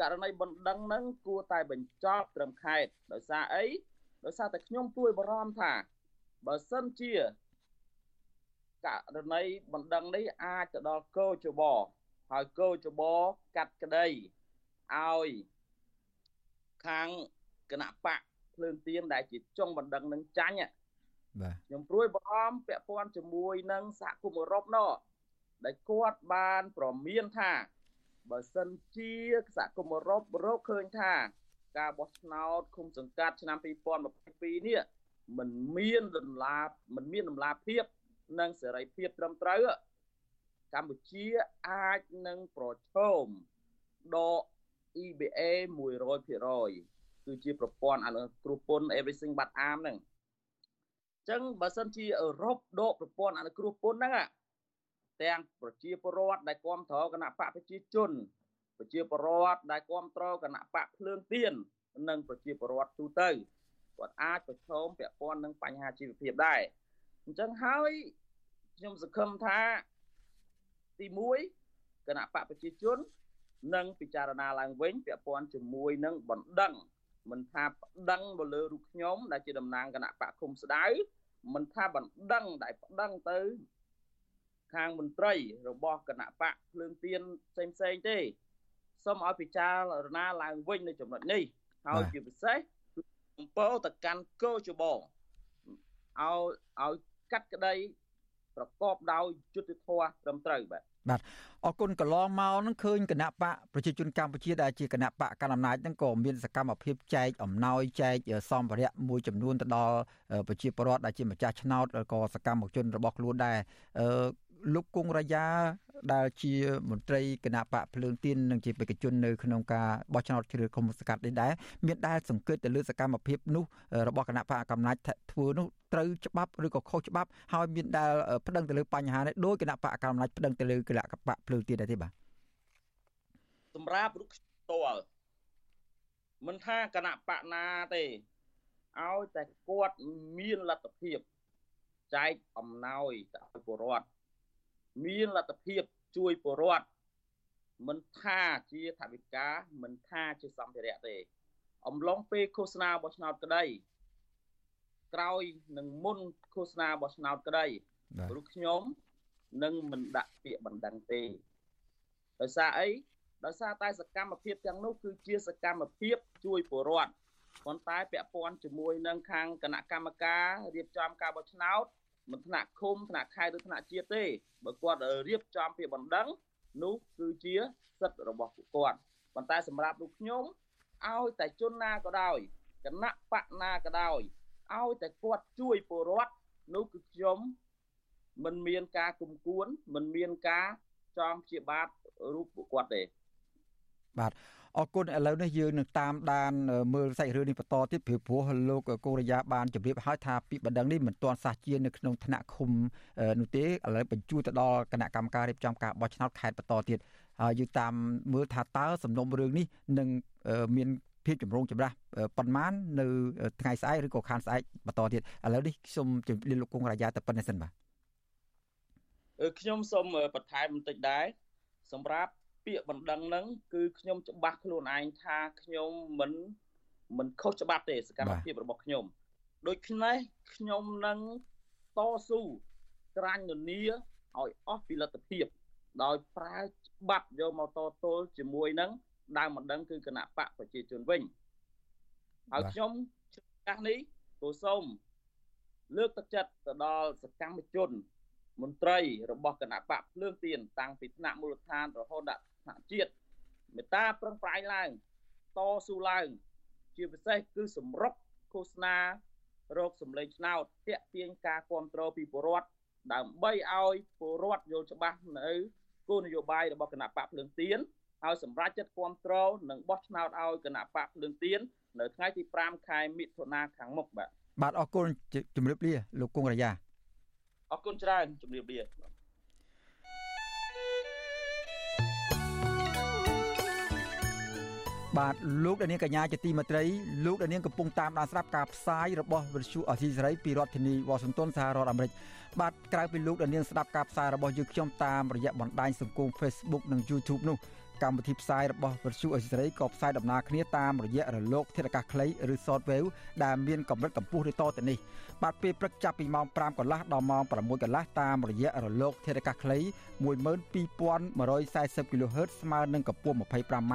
ករណីបណ្ដឹងហ្នឹងគួរតែបញ្ចប់ត្រឹមខេត្តដោយសារអីដោយសារតែខ្ញុំទួយបារម្ភថាបើសិនជា ករណីបណ្ដឹងនេះអាចទៅដល់កោជបហើយកោចបកាត់ក្តីឲ្យខាងគណៈបកភ្លើងទៀនដែលជាចុងបណ្ដឹងនឹងចាញ់បាទខ្ញុំព្រួយបារម្ភពាក់ព័ន្ធជាមួយនឹងសហគមន៍អឺរ៉ុបណោះដែលគាត់បានប្រមានថាបើសិនជាសហគមន៍អឺរ៉ុបរកឃើញថា ការបោះឆ្នោតឃុំសង្កាត់ឆ្នាំ2022នេះមិនមានដំណាលមិនមានដំណាលភាព និងសេរីភាពត្រឹមត្រូវកម្ពុជាអាចនឹងប្រឈមដក EBA 100%គឺជាប្រព័ន្ធអនុគ្រោះពន្ធ everything but arm ហ្នឹងអញ្ចឹងបើសិនជាអឺរ៉ុបដកប្រព័ន្ធអនុគ្រោះពន្ធហ្នឹងទាំងប្រជាពលរដ្ឋដែលគ្រប់គ្រងគណៈបកប្រជាជនប្រជាពលរដ្ឋដែលគ្រប់គ្រងគណៈបកភ្លើងទៀននិងប្រជាពលរដ្ឋទូទៅគាត់អាចប្រឈមពាក់ព័ន្ធនឹងបញ្ហាជីវភាពដែរ អញ្ចឹងហើយខ្ញុំសង្ឃឹមថាទី1គណៈបកប្រជាជននឹងពិចារណាឡើងវិញពាក់ព័ន្ធជាមួយនឹងបណ្ដឹងមិនថាបណ្ដឹងមកលើរូបខ្ញុំដែលជាតំណាងគណៈបកគុំស្ដៅមិនថាបណ្ដឹងដែលបណ្ដឹងទៅខាងមន្ត្រីរបស់គណៈបកភ្លើងទៀនផ្សេងផ្សេងទេសូមឲ្យពិចារណាឡើងវិញនៅចំណុចនេះហើយជាពិសេសអំពើទៅកាន់កោជបឲ្យឲ្យ កាត់ក្តីប្រកបដោយយុត្តិធម៌ត្រឹមត្រូវបាទបាទអរគុណកន្លងមកនឹងឃើញគណៈបកប្រជាជនកម្ពុជាដែលជាគណៈបកកណ្ដាលអំណាចហ្នឹងក៏មានសកម្មភាពចែកអំណោយចែកសម្ភារៈមួយចំនួនទៅដល់ប្រជាពលរដ្ឋដែលជាម្ចាស់ឆ្នោតក៏សកម្មជនរបស់ខ្លួនដែរ លោកគង់រាយាដែលជាមន្ត្រីគណៈបកភ្លើងទៀននិងជាបេក្ខជននៅក្នុងការបោះឆ្នោតជ្រើសគុំសង្កាត់នេះដែរមានដែលសង្កេតទៅលើសកម្មភាពនោះរបស់គណៈបកកំណាច់ធ្វើនោះត្រូវច្បាប់ឬក៏ខុសច្បាប់ហើយមានដែលប្តឹងទៅលើបញ្ហានេះដោយគណៈបកកំណាច់ប្តឹងទៅលើគណៈបកភ្លើងទៀនដែរទេបាទសម្រាប់រូបផ្ទាល់មិនថាគណៈបកណាទេឲ្យតែគាត់មានលទ្ធភាពចែកអំណោយទៅឲ្យពលរដ្ឋ មានលទ្ធភាពជួយពលរដ្ឋមិនថាជាថវិកាមិនថាជាសម្ភារៈទេ អំឡុងពេលឃោសនាបោះឆ្នោតក្តីក្រោយនឹងមុនឃោសនាបោះឆ្នោតក្តីព្រោះខ្ញុំនឹងមិនដាក់ពាក្យបណ្ដឹងទេដោយសារអីដោយសារតែសកម្មភាពទាំងនោះគឺជាសកម្មភាពជួយពលរដ្ឋប៉ុន្តែពាក់ព័ន្ធជាមួយនឹងខាងគណៈកម្មការរៀបចំការបោះឆ្នោត មិនថ្នាក់ឃុំថ្នាក់ខេត្តឬថ្នាក់ជាតិទេបើគាត់រៀបចំពាក្យបណ្ដឹងនោះគឺជាសិទ្ធិរបស់ពួកគាត់ប៉ុន្តែសម្រាប់លោកខ្ញុំឲ្យតែជនណាក៏ដោយគណៈបកណាក៏ដោយឲ្យតែគាត់ជួយពលរដ្ឋនោះគឺខ្ញុំមិនមានការគុំគួនមិនមានការចងព្យាបាទរូបពួកគាត់ទេបាទ អរគុណឥឡូវនេះយើងនឹងតាមដានមើលសាច់រឿងនេះបន្តទៀតព្រោះព្រោះលោកកូរ៉េយ៉ាបានជម្រាបឲ្យថាពីបណ្ដឹងនេះមិនទាន់សះជានៅក្នុងថ្នាក់ឃុំនោះទេឥឡូវបញ្ជូនទៅដល់គណៈកម្មការរៀបចំការបោះឆ្នោតខេត្តបន្តទៀតហើយយើងតាមមើលថាតើសំណុំរឿងនេះនឹងមានភាពចម្រូងចម្រាសប៉ុន្មាននៅថ្ងៃស្អែកឬក៏ខានស្អែកបន្តទៀតឥឡូវនេះខ្ញុំជម្រាបលោកកុងរាយាតែប៉ុណ្្នេះសិនបាទខ្ញុំសូមបន្ថែមបន្តិចដែរសម្រាប់ ពាក្យបណ្ដឹងហ្នឹងគឺខ្ញុំច្បាស់ខ្លួនឯងថាខ្ញុំមិនមិនខុសច្បាប់ទេសកម្មភាពរបស់ខ្ញុំដូច្នេះខ្ញុំនឹងតស៊ូក្រាញ់ននីឲ្យអស់ពីលទ្ធភាព ដោយប្រើច្បាប់យកមកតទល់ជាមួយនឹងដើមបណ្ដឹងគឺគណៈបកប្រជាជនវិញហើយខ្ញុំចាស់នេះក៏សូមលើកទឹកចិត្តទៅដល់សកម្មជន មន្ត្រីរបស់គណៈបកភ្លើងទៀនតាំងពីថ្នាក់មូលដ្ឋានរហូតដល់ ថ្នាក់ជាតិមេត្តាប្រឹងប្រែងឡើងតស៊ូឡើង ជាពិសេសគឺសម្រុកឃោសនារោគសម្លេងឆ្នោតតាក់ទាញការគ្រប់គ្រងពីពលរដ្ឋដើម្បីឲ្យពលរដ្ឋយល់ច្បាស់នៅគោលនយោបាយរបស់គណៈបកភ្លើងទៀនហើយសម្រាប់ចិត្តគ្រប់គ្រងនិងបោះឆ្នោតឲ្យគណៈបកភ្លើងទៀននៅថ្ងៃទី5ខែមិថុនាខាងមុខបាទបាទអរគុណជំរាបលាលោកគង់រាយាអរគុណច្រើនជំរាបលា បាទលោកដានៀងកញ្ញាជាទីមេត្រីលោកដានៀងកំពុងតាមដានស្ដាប់ការផ្សាយរបស់វិទ្យុអស៊ីសេរីពីរដ្ឋធានីវ៉ាស៊ីនតោនសហរដ្ឋអាមេរិកបាទក្រៅពីលោកដានៀងស្ដាប់ការផ្សាយរបស់យើងខ្ញុំតាមរយៈបណ្ដាញសង្គម Facebook និង YouTube នោះកម្មវិធីផ្សាយរបស់វិទ្យុអេស៊ីសរ៉ៃក៏ផ្សាយដំណើរគ្នាតាមរយៈរលកធាតុអាកាសខ្លីឬ Shortwave ដែលមានកម្រិតកម្ពស់ឬតទៅនេះបាទពេលព្រឹកចាប់ពីម៉ោង5កន្លះដល់ម៉ោង6កន្លះតាមរយៈរលកធាតុអាកាសខ្លី12140 kHz ស្មើនឹងកម្ពស់ 25m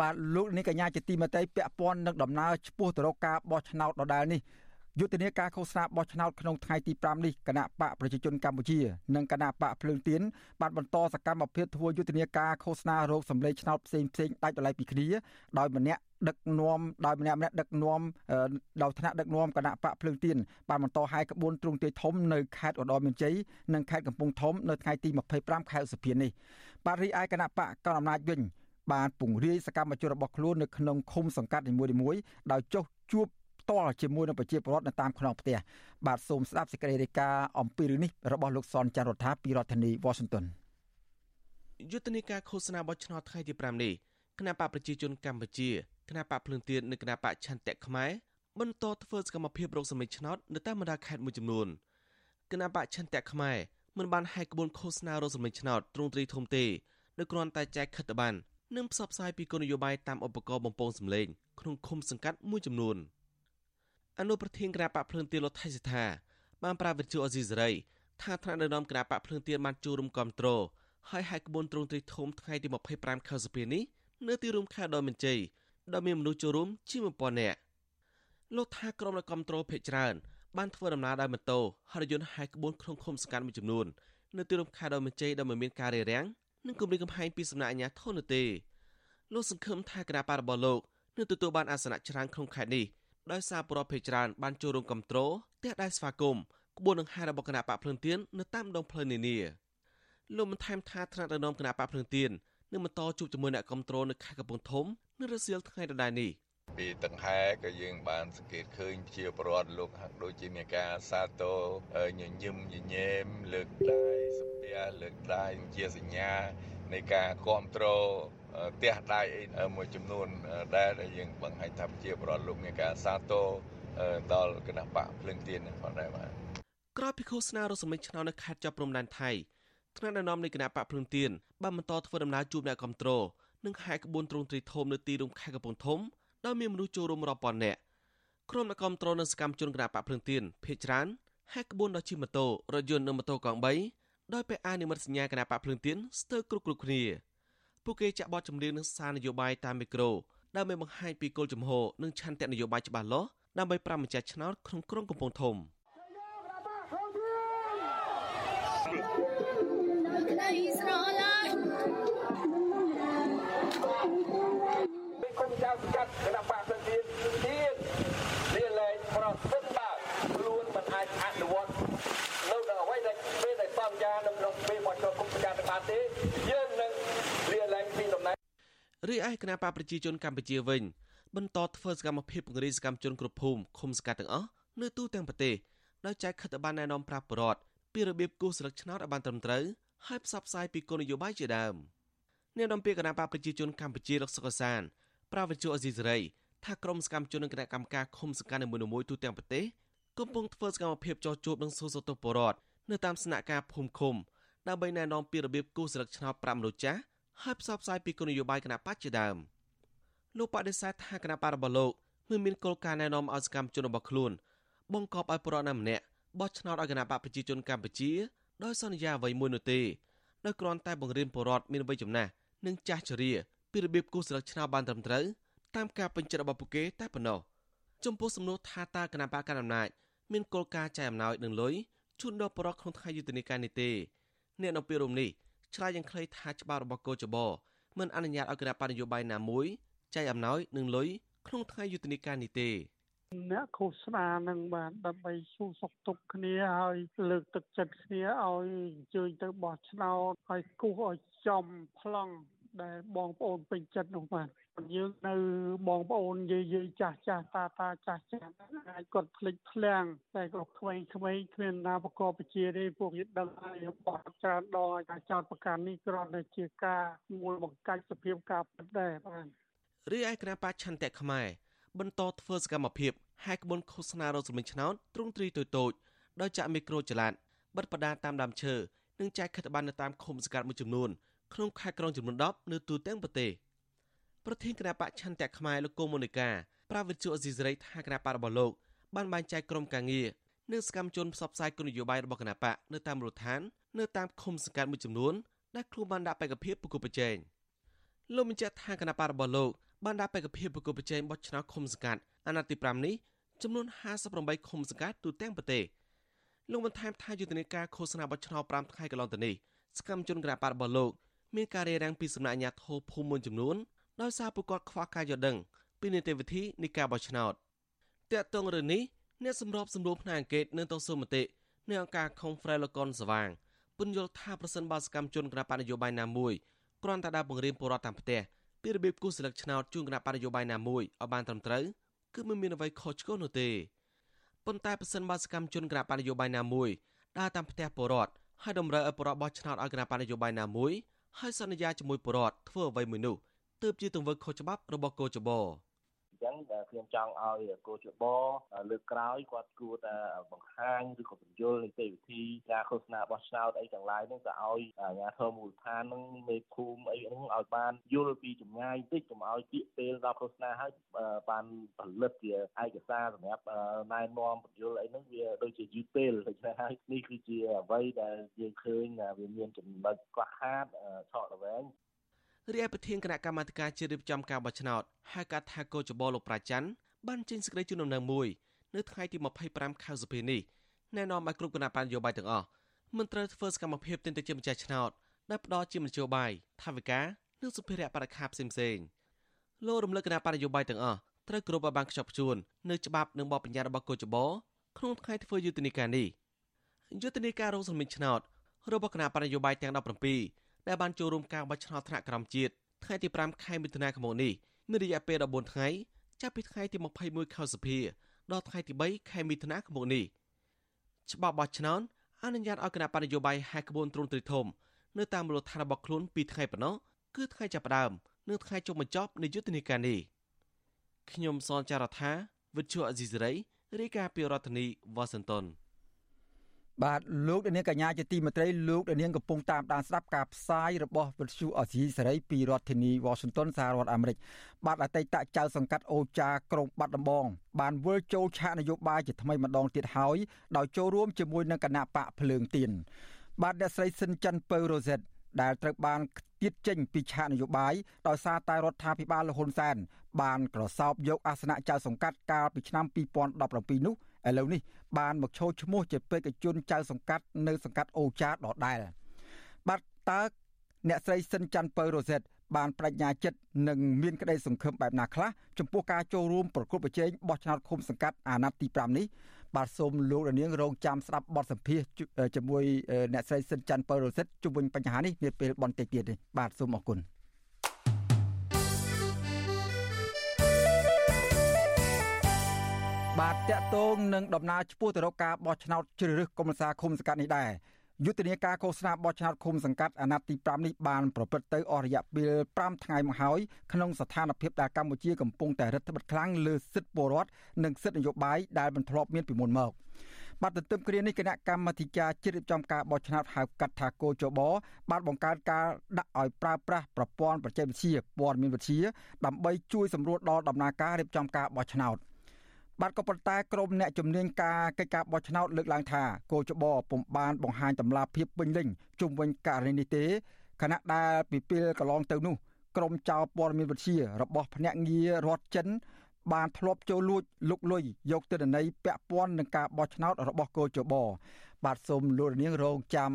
បាទលោកនេះកញ្ញាជាទីមេត្រីពាក់ព័ន្ធនឹងដំណើរឆ្ពោះទៅរកការបោះឆ្នោតដដែលនេះយុទ្ធនាការឃោសនាបោះឆ្នោតក្នុងថ្ងៃទី5នេះគណៈបកប្រជាជនកម្ពុជានិងគណៈបកភ្លើងទៀនបានបន្តសកម្មភាពធ្វើយុទ្ធនាការឃោសនារោគសម្លេងឆ្នោតផ្សេងផ្សេងដាច់ដライពីគ្នាដោយម្នាក់ដឹកនាំដោយម្នាក់ម្នាក់ដឹកនាំដោយថ្នាក់ដឹកនាំគណៈបកភ្លើងទៀនបានបន្តហាយក្បួនទ្រង់ទ្រាយធំនៅខេត្តឧត្តរមានជ័យនិងខេត្តកំពង់ធំនៅថ្ងៃទី25ខែឧសភានេះបាទរីឯគណៈបកកណ្ដាលអំណាចវិញ បានពង្រាយសកម្មជនរបស់ខ្លួននៅក្នុងឃុំសង្កាត់នីមួយៗដោយចុះជួបផ្ទាល់ជាមួយនឹងប្រជាពលរដ្ឋនៅតាមខ្នងផ្ទះបាទសូមស្ដាប់សេចក្តីរាយការណ៍អំពីរឿងនេះរបស់លោកសនចាន់រដ្ឋាពីរដ្ឋធានី Washington យុទ្ធនាការឃោសនាបោះឆ្នោតថ្ងៃទី5នេះគណៈបកប្រជាជនកម្ពុជាគណៈបកភ្លើងទៀននិងគណៈបកឆន្ទៈខ្មែរបន្តធ្វើសកម្មភាពរកសម្លេងឆ្នោតនៅតាមបណ្ដាខេត្តមួយចំនួនគណៈបកឆន្ទៈខ្មែរមិនបានហែកក្បួនឃោសនារកសម្លេងឆ្នោតទ្រង់ទ្រីធំទេដោយគ្រាន់តែចែកខិត្តប័ណ្ណ និងផ្សព្វផ្សាយពីគោលនយោបាយតាមឧបករណ៍បំពងសម្លេងក្នុងឃុំសង្កាត់មួយចំនួនអនុប្រធានគណៈបកភ្លើងទៀនលោកថៃសិដ្ឋាបានប្រាវិទ្យុអេស៊ីសេរីថាថ្នាក់ដឹកនាំគណៈបកភ្លើងទៀនបានចូលរួមគ្រប់គ្រងហើយហែកក្បួនទ្រង់ទ្រីធំថ្ងៃទី25ខែសីហានេះនៅទីរួមខេត្តដ៏មានជ័យដែលមានមនុស្សចូលរួមជាង1000នាក់លោកថាក្រុមអ្នកគ្រប់គ្រងភេកច្រើនបានធ្វើដំណើរដោយម៉ូតូហើយរថយន្តហែកក្បួនក្នុងឃុំសង្កាត់មួយចំនួននៅទីរួមខេត្តដ៏មានជ័យដែលមិនមានការរារាំង និងគម្រាមកំហែងពីសំណាក់អាជ្ញាធរនោះទេលោកសង្ឃឹមថាគណៈបករបស់លោកនឹងទទួលបានអាសនៈច្រើនក្នុងខេត្តនេះដោយសារប្រពភេច្រើនបានចូលរួមគ្រប់គ្រងទះដែរស្វាគមន៍ក្បួនដង្ហែរបស់គណៈបកភ្លឹងទៀននៅតាមដងផ្លូវនានាលោកបានថែមថាថ្នាក់ដឹកនាំគណៈបកភ្លឹងទៀននឹងបន្តជួបជាមួយអ្នកគ្រប់គ្រងនៅខេត្តកំពង់ធំនៅរសៀលថ្ងៃដដែលនេះ ពីតង្ហែក៏យើងបានសង្កេតឃើញជាប្រវត្តិលោកហាក់ដូចជាមានការសាទរញញឹមញញែមលើកដៃសំពះលើកដៃជាសញ្ញានៃការគ្រប់គ្រងផ្ទះដៃអីមួយចំនួនដែលយើងបង្ហាញថាជាប្រវត្តិលោកមានការសាទរដល់គណៈបកភ្លឹងទៀនផងដែរបាទក្រោយពីឃោសនារសម្លេងឆ្នោតនៅខេត្តចាប់ព្រំដែនថៃថ្នាក់ដឹកនាំនៃគណៈបកភ្លឹងទៀនបានបន្តធ្វើដំណើរជួបអ្នកគ្រប់គ្រងនិងហែកក្បួនទ្រង់ទ្រីធំនៅទីរួមខេត្តកំពង់ធំ ដោយមានមនុស្សចូលរួមរាប់ពាន់នាក់ក្រុមអ្នកគ្រប់គ្រងនិងសកម្មជនគណៈបកភ្លឹងទៀនភេកច្រើនហែកក្បួនដោយជិះម៉ូតូរថយន្តនិងម៉ូតូកង់3ដោយពាក់អាវនិមិត្តសញ្ញាគណៈបកភ្លឹងទៀនស្ទើរគ្រប់គ្រប់គ្នាពួកគេចាក់បទចម្រៀងនិងសារនយោបាយតាមមីក្រូដើម្បីបង្ហាញពីគោលជំហរនិងឆន្ទៈនយោបាយច្បាស់លាស់ដើម្បីប្រាំម្ចាស់ឆ្នោតក្នុងក្រុងកំពង់ធំក្តីស្រ គណៈបកសង្ឃានទៀតលាលែងប្រសិនបើខ្លួនមិនអាចអនុវត្តនៅដល់អ្វីដែលពេលដែលសន្យានៅក្នុងពេលមកចូលគុំប្រកាសបានទេយើងនឹងលាលែងពីតំណែងរីឯគណៈបកប្រជាជនកម្ពុជាវិញបន្តធ្វើសកម្មភាពពង្រីកសកម្មជនគ្រប់ភូមិឃុំសង្កាត់ទាំងអស់នៅទូទាំងប្រទេសដោយចែកខិត្តប័ណ្ណណែនាំប្រាប់ប្រវត្តិពីរបៀបគូសស្លឹកឆ្នោតឲ្យបានត្រឹមត្រូវហើយផ្សព្វផ្សាយពីគោលនយោបាយជាដើមអ្នកនាំពាក្យគណៈបកប្រជាជនកម្ពុជាលោកសុកសាន ប្រាវិជ្ជាអេស៊ីសេរីថាក្រមសកម្មជននិងគណៈកម្មការឃុំសង្កាត់នីមួយៗទូទាំងប្រទេសកំពុងធ្វើសកម្មភាពចោះជួបនឹងសួរសុខទុក្ខពលរដ្ឋនៅតាមស្នាក់ការភូមិឃុំដើម្បីណែនាំពីរបៀបគូសស្លឹកឆ្នោត5មនុស្សចាស់ហើយផ្សព្វផ្សាយពីគោលនយោបាយគណៈបកជាដើមលោកបដិសេធថាគណៈបករបស់លោកមិនមានគោលការណ៍ណែនាំឲ្យសកម្មជនរបស់ខ្លួនបង្កប់ឲ្យប្រជាជនម្នាក់បោះឆ្នោតឲ្យគណៈបកប្រជាជនកម្ពុជាដោយសន្យាអ្វីមួយនោះទេដោយគ្រាន់តែបង្រៀនពលរដ្ឋមានវ័យចំណាស់និងចាស់ជរា ពីរបៀបគូសស្លឹកឆ្នោតបានត្រឹមត្រូវតាមការពេញចិត្តរបស់ពួកគេតែប៉ុណ្ណោះចំពោះសំណួរថាតើគណៈបកកណ្ដាលអំណាចមានគោលការណ៍ចែកអំណោយនិងលុយជូនដល់ប្រជាក្នុងថ្ងៃយុទ្ធនាការនេះទេអ្នកនៅពីរំនេះឆ្លើយយ៉ាងខ្លីថាច្បាប់របស់កោចបមិនអនុញ្ញាតឲ្យគណៈបកនយោបាយណាមួយចែកអំណោយនិងលុយក្នុងថ្ងៃយុទ្ធនាការនេះទេអ្នកឃោសនានឹងបានដើម្បីសួរសុខទុក្ខគ្នាហើយលើកទឹកចិត្តគ្នាឲ្យអញ្ជើញទៅបោះឆ្នោតហើយគូសឲ្យចំប្លង់ ដែលបងប្អូនពេញចិត្តនោះបាទយើងនៅបងប្អូនយាយយាយចាស់ចាស់តាតាចាស់ចាស់អាចគាត់ភ្លេចភ្លាំងតែក៏ក្មេងក្មេងគ្មានណាប្រកបជាទេពួកយើងដឹងហើយបោះច្រើនដងការចោតប្រកាន់នេះគ្រាន់តែជាការមូលបង្កាច់សភាពការពិតដែរបាទរីឯគណៈបច្ឆន្ទៈខ្មែរបន្តធ្វើសកម្មភាពហែកក្បួនឃោសនារោគសម្លេងឆ្នោតទ្រង់ទ្រីតូចតូចដោយចាក់មីក្រូចល័តបិទបដាតាមដើមឈើនិងចែកខិត្តប័ណ្ណនៅតាមឃុំសង្កាត់មួយចំនួន ក្នុងខេត្តក្រុងចំនួន10នៅទូទាំងប្រទេសប្រធានគណៈបកឆន្ទៈខ្មែរលោកកូមូនីកាប្រាវិទ្យាអេស៊ីសរ៉ៃថាគណៈបករបស់លោកបានបែងចែកក្រុមការងារនិងសកម្មជនផ្សព្វផ្សាយគោលនយោបាយរបស់គណៈបកនៅតាមមូលដ្ឋាននៅតាមឃុំសង្កាត់មួយចំនួនដែលខ្លួនបានដាក់បេក្ខភាពប្រគល់ប្រជែងលោកបញ្ជាក់ថាគណៈបករបស់លោកបានដាក់បេក្ខភាពប្រគល់ប្រជែងបោះឆ្នោតឃុំសង្កាត់អាណត្តិទី5នេះចំនួន58ឃុំសង្កាត់ទូទាំងប្រទេសលោកបានថែមថាយុទ្ធនាការឃោសនាបោះឆ្នោត5ថ្ងៃកន្លងទៅនេះសកម្មជនគណបករបស់លោក មានការរារាំងពីសំណាក់អាជ្ញាធរភូមិមួយចំនួនដោយសារពួកគាត់ខ្វះការយល់ដឹងពីនីតិវិធីនៃការបោះឆ្នោតតាក់ទងរឿងនេះអ្នកសម្របសម្រួលផ្នែកអង្កេតនឹងទៅសុមតិនៅអង្គការ Confrere លកនសវាងពន្យល់ថាប្រសិនបើសកម្មជនគណបកនយោបាយណាមួយគ្រាន់តែដើរបង្រៀនពលរដ្ឋតាមផ្ទះពីរបៀបគូសសិលឹកឆ្នោតជូនគណៈបកនយោបាយណាមួយឲ្យបានត្រឹមត្រូវគឺមិនមានអ្វីខុសឆ្គងនោះទេប៉ុន្តែប្រសិនបើសកម្មជនគណៈបកនយោបាយណាមួយដើរតាមផ្ទះពលរដ្ឋហើយតម្រូវឲ្យពលរដ្ឋបោះឆ្នោតឲ្យគណៈបកនយោបាយណាមួយ ហើយសន្យាជាមួយពលរដ្ឋធ្វើអ្វីមួយនោះទើបជាទង្វើខុសច្បាប់របស់កោចប ញ្ចឹងខ្ញុំចង់ឲ្យកោជបលើកក្រោយគាត់គួរតែបង្ហាញឬក៏បញ្យល់នីតិវិធីការឃោសនាបោះឆ្នោតអីទាំងឡាយហ្នឹងទៅឲ្យអាជ្ញាធរមូលដ្ឋានហ្នឹងមេភូមិអីហ្នឹងឲ្យបានយល់ពីចម្ងាយតិចកុំឲ្យពាក្យពេលដល់ឃោសនាហើយបានផលិតជាឯកសារសម្រាប់ណែនាំបញ្យល់អីហ្នឹងវាដូចជាយឺតពេលដូច្នេះហើយនេះគឺជាអ្វីដែលយើងឃើញវាមានចំណុចខ្វះខាតឆក់រវែង រាយប្រធានគណៈកម្មាធិការជាតិរៀបចំការបោះឆ្នោតហៅកាត់ថាកោចបលោកប្រាច័ន្ទបានចេញសេចក្តីជូនដំណឹងមួយនៅថ្ងៃទី25ខែសុភានេះណែនាំឲ្យគ្រប់គណៈបញ្ញយោបាយទាំងអស់មិនត្រូវធ្វើសកម្មភាពទិញទៅជាម្ចាស់ឆ្នោតដែលផ្ដោតជាមធ្យោបាយថាវិការនិងសុភារៈបរិខាផ្សេងផ្សេងលោករំលឹកគណៈបញ្ញយោបាយទាំងអស់ត្រូវគ្រប់ឲ្យបានខ្ជាប់ខ្ជួននៅច្បាប់និងបទបញ្ញត្តិរបស់កោចបក្នុងថ្ងៃធ្វើយុទ្ធនាការនេះយុទ្ធនាការរងសម្លេងឆ្នោតរបស់គណៈបញ្ញយោបាយទាំង17 ដែលបានចូលរួមការបោះឆ្នោតថ្នាក់ក្រោមជាតិថ្ងៃទី5ខែមិថុនាឆ្នាំនេះមានរយៈពេល14ថ្ងៃចាប់ពីថ្ងៃទី21ខែសុភាដល់ថ្ងៃទី3ខែមិថុនាឆ្នាំនេះច្បាប់បោះឆ្នោតអនុញ្ញាតឲ្យគណៈបកនយោបាយហែកក្បួនទ្រង់ទ្រីធំនៅតាមមូលដ្ឋានរបស់ខ្លួនពីថ្ងៃប៉ុណ្ណោះគឺថ្ងៃចាប់ផ្ដើមនិងថ្ងៃចុងបញ្ចប់នៃយុទ្ធនាការនេះខ្ញុំសនចាររថាវិទ្យុអេស៊ីសេរីរាយការណ៍ពីរដ្ឋធានីវ៉ាស៊ីនតោន បាទលោកនាងកញ្ញាជាទីមេត្រីលោកនាងកំពុងតាមដានស្ដាប់ការផ្សាយរបស់វិទ្យុអស៊ីសេរីពីរដ្ឋធានី Washington សហរដ្ឋអាមេរិកបាទអតីតចៅសង្កាត់អូចាក្រុងបាត់ដំបង បានវិលចូលឆាកនយោបាយជាថ្មីម្ដងទៀតហើយដោយចូលរួមជាមួយនឹងគណៈបកភ្លើងទៀនបាទអ្នកស្រីស៊ិនច័ន្ទពៅរ៉ូសេតដែលត្រូវបានទៀតចេញពីឆាកនយោបាយដោយសារតែរដ្ឋាភិបាលលហ៊ុនសែនបានក្រសោបយកអាសនៈចៅសង្កាត់កាលពីឆ្នាំ2017នោះ ឥឡូវនេះបានមកឈោឈ្មោះជាបេក្ខជនចៅសង្កាត់នៅសង្កាត់អូចាដដែលបាទតើអ្នកស្រីសិនច័ន្ទពៅរ៉ូសេតបានបញ្ញាចិត្តនិងមានក្តីសង្ឃឹមបែបណាខ្លះចំពោះការចូលរួមប្រគល់ប្រជែងបោះឆ្នោតឃុំសង្កាត់អាណត្តិទី5នេះបាទសូមលោករនាងរងចាំស្ដាប់បទសម្ភាសជាមួយអ្នកស្រីសិនច័ន្ទពៅរ៉ូសេតជុំវិញបញ្ហានេះនាពេលបន្តិចទៀតនេះបាទសូមអរគុណ បាទតកតងនឹងដំណើរឆ្ពោះទៅរកការបោះឆ្នោតជ្រើសរើសកុម្មុយនីសឃុំសង្កាត់នេះដែរយុទ្ធនាការឃោសនាបោះឆ្នោតឃុំសង្កាត់អាណត្តិទី5នេះបានប្រព្រឹត្តទៅអស់រយៈពេល5ថ្ងៃមកហើយក្នុងស្ថានភាពដែលកម្ពុជាកំពុងតែរដ្ឋបិទខ្លាំងលើសិទ្ធិពលរដ្ឋនិងសិទ្ធិនយោបាយដែលមិនធ្លាប់មានពីមុនមកបាទទន្ទឹមគ្រានេះគណៈកម្មាធិការជ្រៀបចំការបោះឆ្នោតហៅកាត់ថាគោចបបានបង្កើតការដាក់ឲ្យប្រើប្រាស់ប្រព័ន្ធបច្ចេកវិទ្យាព័ត៌មានវិទ្យាដើម្បីជួយសម្រួលដល់ដំណើរការរៀបចំការបោះឆ្នោត បាទក៏ប៉ុន្តែក្រមអ្នកជំនាញការកិច្ចការបោះឆ្នោតលើកឡើងថាគោចបពុំបានបង្ហាញតម្លាភាពពេញលេញជុំវិញករណីនេះទេខណៈដែលពីពេលកន្លងទៅនោះក្រមចៅព័ត៌មានវិទ្យារបស់ភ្នាក់ងាររដ្ឋចិន បានធ្លាប់ចូលលួចលុកលុយយកទិន្នន័យពាក់ព័ន្ធនឹងការបោះឆ្នោតរបស់គោចបបាទសូមលោករនាងរងចាំ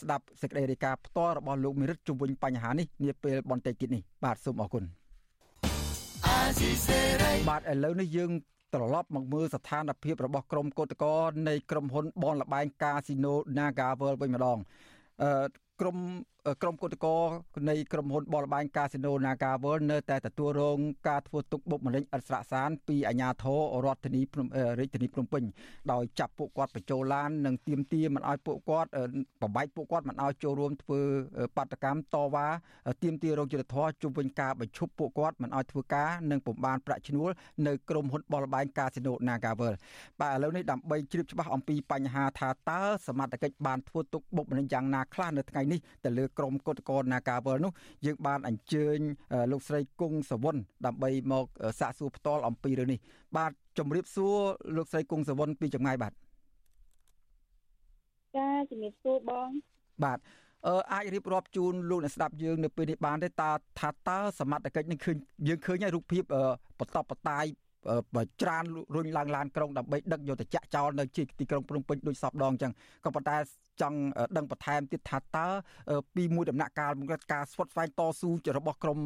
ស្ដាប់សេចក្តីរាយការណ៍ផ្ទាល់របស់លោកមិរិទ្ធជុំវិញបញ្ហានេះនាពេលបន្តិចទៀតនេះបាទសូមអរគុណបាទឥឡូវនេះយើង ត្រឡប់មកមើលស្ថានភាពរបស់ក្រុមកោតក្រនៃក្រុមហ៊ុនបនលបែងកាស៊ីណូ Naga World វិញម្ដងអឺក្រុម ក្រុមគឧតកោនៃក្រុមហ៊ុនបលបែងកាស៊ីណូ Naga World នៅតែទទួលរងការធ្វើទុកបុកម្នេញឥតស្រាកសានពីអាជ្ញាធររដ្ឋធានីភ្នំរាជធានីភ្នំពេញដោយចាប់ពួកគាត់បញ្ចូលឡាននិងទាមទារមិនឲ្យពួកគាត់ប្របែកពួកគាត់មិនឲ្យចូលរួមធ្វើបាតកម្មតវ៉ាទាមទាររោគយុត្តិធម៌ជុំវិញការបញ្ឈប់ពួកគាត់មិនឲ្យធ្វើការនិងពំបានប្រាក់ឈ្នួលនៅក្រុមហ៊ុនបលបែងកាស៊ីណូ Naga World បាទឥឡូវនេះដើម្បីជ្រាបច្បាស់អំពីបញ្ហាថាតើសមត្ថកិច្ចបានធ្វើទុកបុកម្នេញយ៉ាងណាខ្លះនៅថ្ងៃនេះទៅលើក្រុមគឧតកោនាការវលនោះយើងបានអញ្ជើញលោកស្រីគង់សវុនដើម្បីមកសាកសួរផ្ទាល់អំពីរឿងនេះបាទជំរាបសួរលោកស្រីគង់សវុនពីចម្ងាយបាទចាជំរាបសួរបងបាទអឺអាចរៀបរាប់ជូនលោកអ្នកស្ដាប់យើងនៅពេលនេះបានទេតើថាតើសមត្ថកិច្ចនឹងឃើញយើងឃើញហើយរូបភាពបតបបតាយច្រានរុញឡើងឡានក្រុងដើម្បីដឹកយកទៅចាក់ចោលនៅទីក្រុងភ្នំពេញដូចសពដងអញ្ចឹងក៏ប៉ុន្តែ ចង់ដឹងបន្ថែមទៀតថាតើពីមួយដំណាក់កាលមកការស្វត់ស្វែងតស៊ូរបស់ក្រម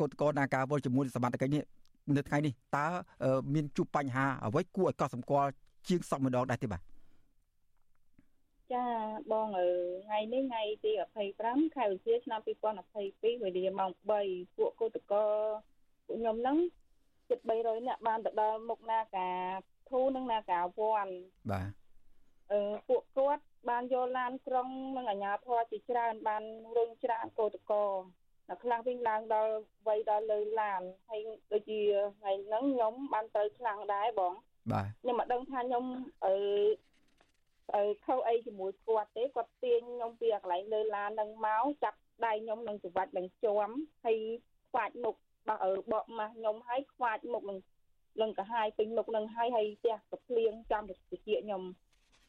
កោតកោនាការវល់ជាមួយសមត្ថកិច្ចនេះនៅថ្ងៃនេះតើមានជួបបញ្ហាអ្វីគួរឲ្យកត់សម្គាល់ជាងសពម្ដងដែរទេបាទចាបងថ្ងៃនេះថ្ងៃទី25ខែវិច្ឆិកាឆ្នាំ2022វេលាម៉ោង3ពួកកោតកោពួកខ្ញុំហ្នឹងជិត300នាក់បានទៅដល់មុខនាការធូនិងនាការវ័នបាទអឺពួក គាត់បានយកឡានក្រុងនិងអាជ្ញាធរជាច្រើនបានរុញច្រានកោតកោអ្នកខ្លះវិញឡើងដល់វ័យដល់លើឡានហើយដូចជាថ្ងៃហ្នឹងខ្ញុំបានទៅខ្លាំងដែរបងបាទខ្ញុំមិនដឹងថាខ្ញុំអឺអឺខុសអីជាមួយគាត់ទេគាត់ទាញខ្ញុំពីកន្លែងលើឡាននឹងមកចាប់ដៃខ្ញុំនឹងច្រវាច់នឹងជាប់ហើយខ្វាច់មុខបោះអឺបកម៉ាស់ខ្ញុំហើយខ្វាច់មុខនឹងនឹងកាហាយពេញមុខនឹងហើយហើយផ្ទះកាភ្លៀងចាំតិចខ្ញុំ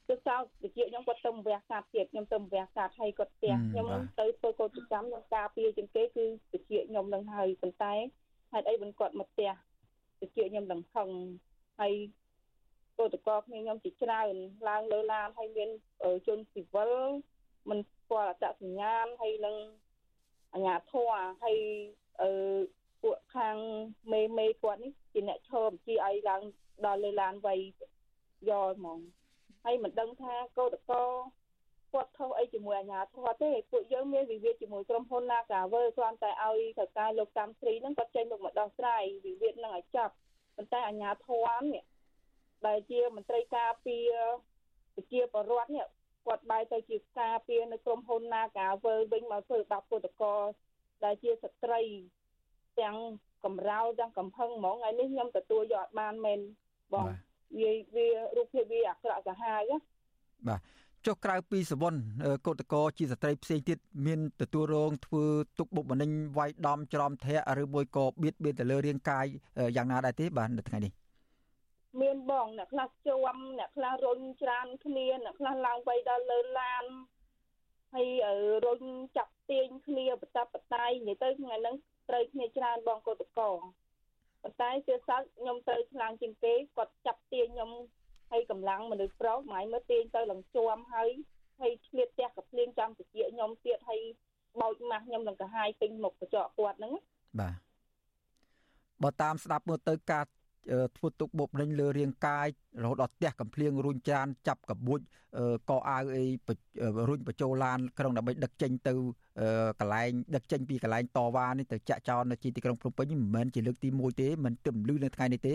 គឺសោកតិចខ្ញុំគាត់ទៅវះកាត់ទៀតខ្ញុំទៅវះកាត់ហើយគាត់ផ្ទះខ្ញុំទៅធ្វើកោតប្រចាំខ្ញុំការពារជាងគេគឺតិចខ្ញុំនឹងហើយប៉ុន្តែហេតុអីមិនគាត់មកផ្ទះតិចខ្ញុំនឹងខឹងហើយកោតកោគ្នាខ្ញុំជាច្រើនឡើងលើឡានហើយមានជនស៊ីវិលមិនស្គាល់អត្តសញ្ញាណហើយនឹងអាជ្ញាធរហើយអឺពួកខាងមេមេគាត់នេះជាអ្នកឈរបញ្ជាឲ្យឡើងដល់លើឡានវៃយកហ្មង ហើយមិនដឹងថាកោតកោគាត់ខុសអីជាមួយអាជ្ញាធរទេពួកយើងមានវិវាទជាមួយក្រុមហ៊ុន Nagawer គ្រាន់តែឲ្យថៅកែលោកកម្មស្រីហ្នឹងគាត់ចេញមកមកដោះស្រាយវិវាទហ្នឹងឲ្យចប់ប៉ុន្តែអាជ្ញាធរនេះដែលជាមន្ត្រីការពារប្រជាពលរដ្ឋនេះគាត់បែរទៅជាការពារនៅក្រុមហ៊ុន Nagawer វិញមកធ្វើបាបពុតកោដែលជាស្ត្រីទាំងកំរោលទាំងកំផឹងហ្មងថ្ងៃនេះខ្ញុំទទួលយកអត់បានមែនបង វាវារូបភាពវាអាក្រក់សាហាវបាទចុះក្រៅពីសវណ្ណកោតកោជាស្ត្រីផ្សេងទៀតមានទទួលរងធ្វើទុកបុកម្នេញវាយដំច្រំធាក់ឬមួយក៏បៀតបៀនទៅលើរាងកាយយ៉ាងណាដែរទេបាទនៅថ្ងៃនេះមានបងអ្នកខ្លះជួមអ្នកខ្លះរុញច្រានគ្នាអ្នកខ្លះឡើងវៃដល់លើឡានហើយរុញចាប់ទាញគ្នាបតាបតាយនិយាយទៅថ្ងៃហ្នឹងត្រូវគ្នាច្រើនបងកោតកោ ប៉ុន្តែជាសត្វខ្ញុំទៅខ្លាំងជាងគេគាត់ចាប់ទាញខ្ញុំហើយកម្លាំងមនុស្សប្រុសម៉ៃមើលទាញទៅឡើងជួមហើយហើយឆ្លៀតផ្ទះកភ្លៀងចាំតិចខ្ញុំទៀតហើយបោចម៉ាស់ខ្ញុំនឹងកាហាយពេញមុខកញ្ចក់គាត់ហ្នឹងបាទបើតាមស្ដាប់មើលទៅការធ្វើទុកបុកម្នេញលើរាងកាយ រហូតដល់ផ្ទះកំភ្លៀងរុញច្រានចាប់កបួចកអាវអីរុញបញ្ចូលឡានក្រុងដើម្បីដឹកចេញទៅកន្លែងដឹកចេញពីកន្លែងតវ៉ានេះទៅចាក់ចោលនៅទីក្រុងភ្នំពេញមិនមែនជាលើកទី1ទេមិនទើបលឺនៅថ្ងៃនេះទេ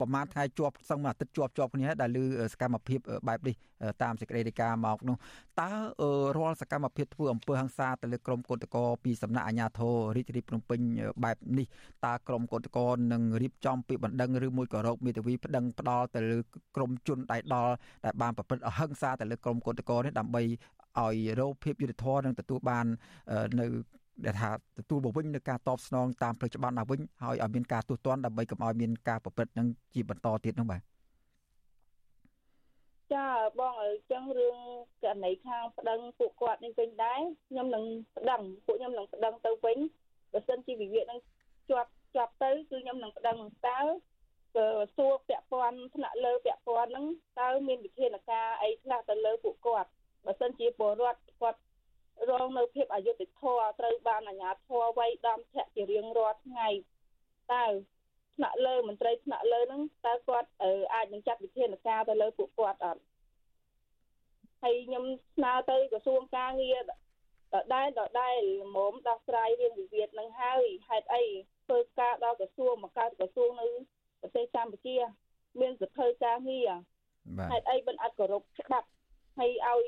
ប្រហែលថ្ងៃជាប់សឹងមួយអាទិត្យជាប់ជាប់គ្នាដែលលឺសកម្មភាពបែបនេះតាមសេចក្តីរាយការណ៍មកនោះតើរាល់សកម្មភាពធ្វើអំពើហិង្សាទៅលើក្រុមកោតក្រពីសំណាក់អាជ្ញាធររាជធានីភ្នំពេញបែបនេះតើក្រុមកោតក្រនឹងរៀបចំពីបណ្ដឹងឬមួយក៏រកមេធាវីប្តឹងផ្ដាល់ទៅលើក្រុមជនដៃដល់ដែលបានប្រព្រឹត្តអហិង្សាទៅលើក្រុមកោតក្រនេះដើម្បីឲ្យរោភាពយុត្តិធម៌និងទទួលបាននៅដែលថាទទួលមកវិញនៅការតបស្នងតាមផ្លូវច្បាប់ដល់វិញហើយឲ្យមានការទូទាត់ដើម្បីកុំឲ្យមានការប្រព្រឹត្តនឹងជាបន្តទៀតនោះបាទចាបងអញ្ចឹងរឿងករណីខាងប្តឹងពួកគាត់នេះវិញដែរខ្ញុំនឹងប្តឹងពួកខ្ញុំនឹងប្តឹងទៅវិញបើសិនជាវិវាទនឹងជាប់ជាប់ទៅគឺខ្ញុំនឹងប្តឹងតើ សួរពាក់ព័ន្ធថ្នាក់លើពាក់ព័ន្ធហ្នឹងតើមានវិធានការអីខ្លះទៅលើពួកគាត់បើសិនជាពលរដ្ឋគាត់រងនៅភាពអយុត្តិធម៌ត្រូវបានអាជ្ញាធរវាយដំធាក់ជារៀងរាល់ថ្ងៃតើថ្នាក់លើមន្ត្រីថ្នាក់លើហ្នឹងតើគាត់អាចនឹងចាត់វិធានការទៅលើពួកគាត់អត់ហើយខ្ញុំស្នើទៅក្រសួងការងារដដែលដដែលល្មមដោះស្រាយរឿងវិវាទនឹងហើយហេតុអីធ្វើការដល់ក្រសួងមកកើតក្រសួងនៅ ប្រទេសកម្ពុជា មានសិទ្ធិការងារហេតុអីមិនអត់គោរពច្បាប់ហើយឲ្យ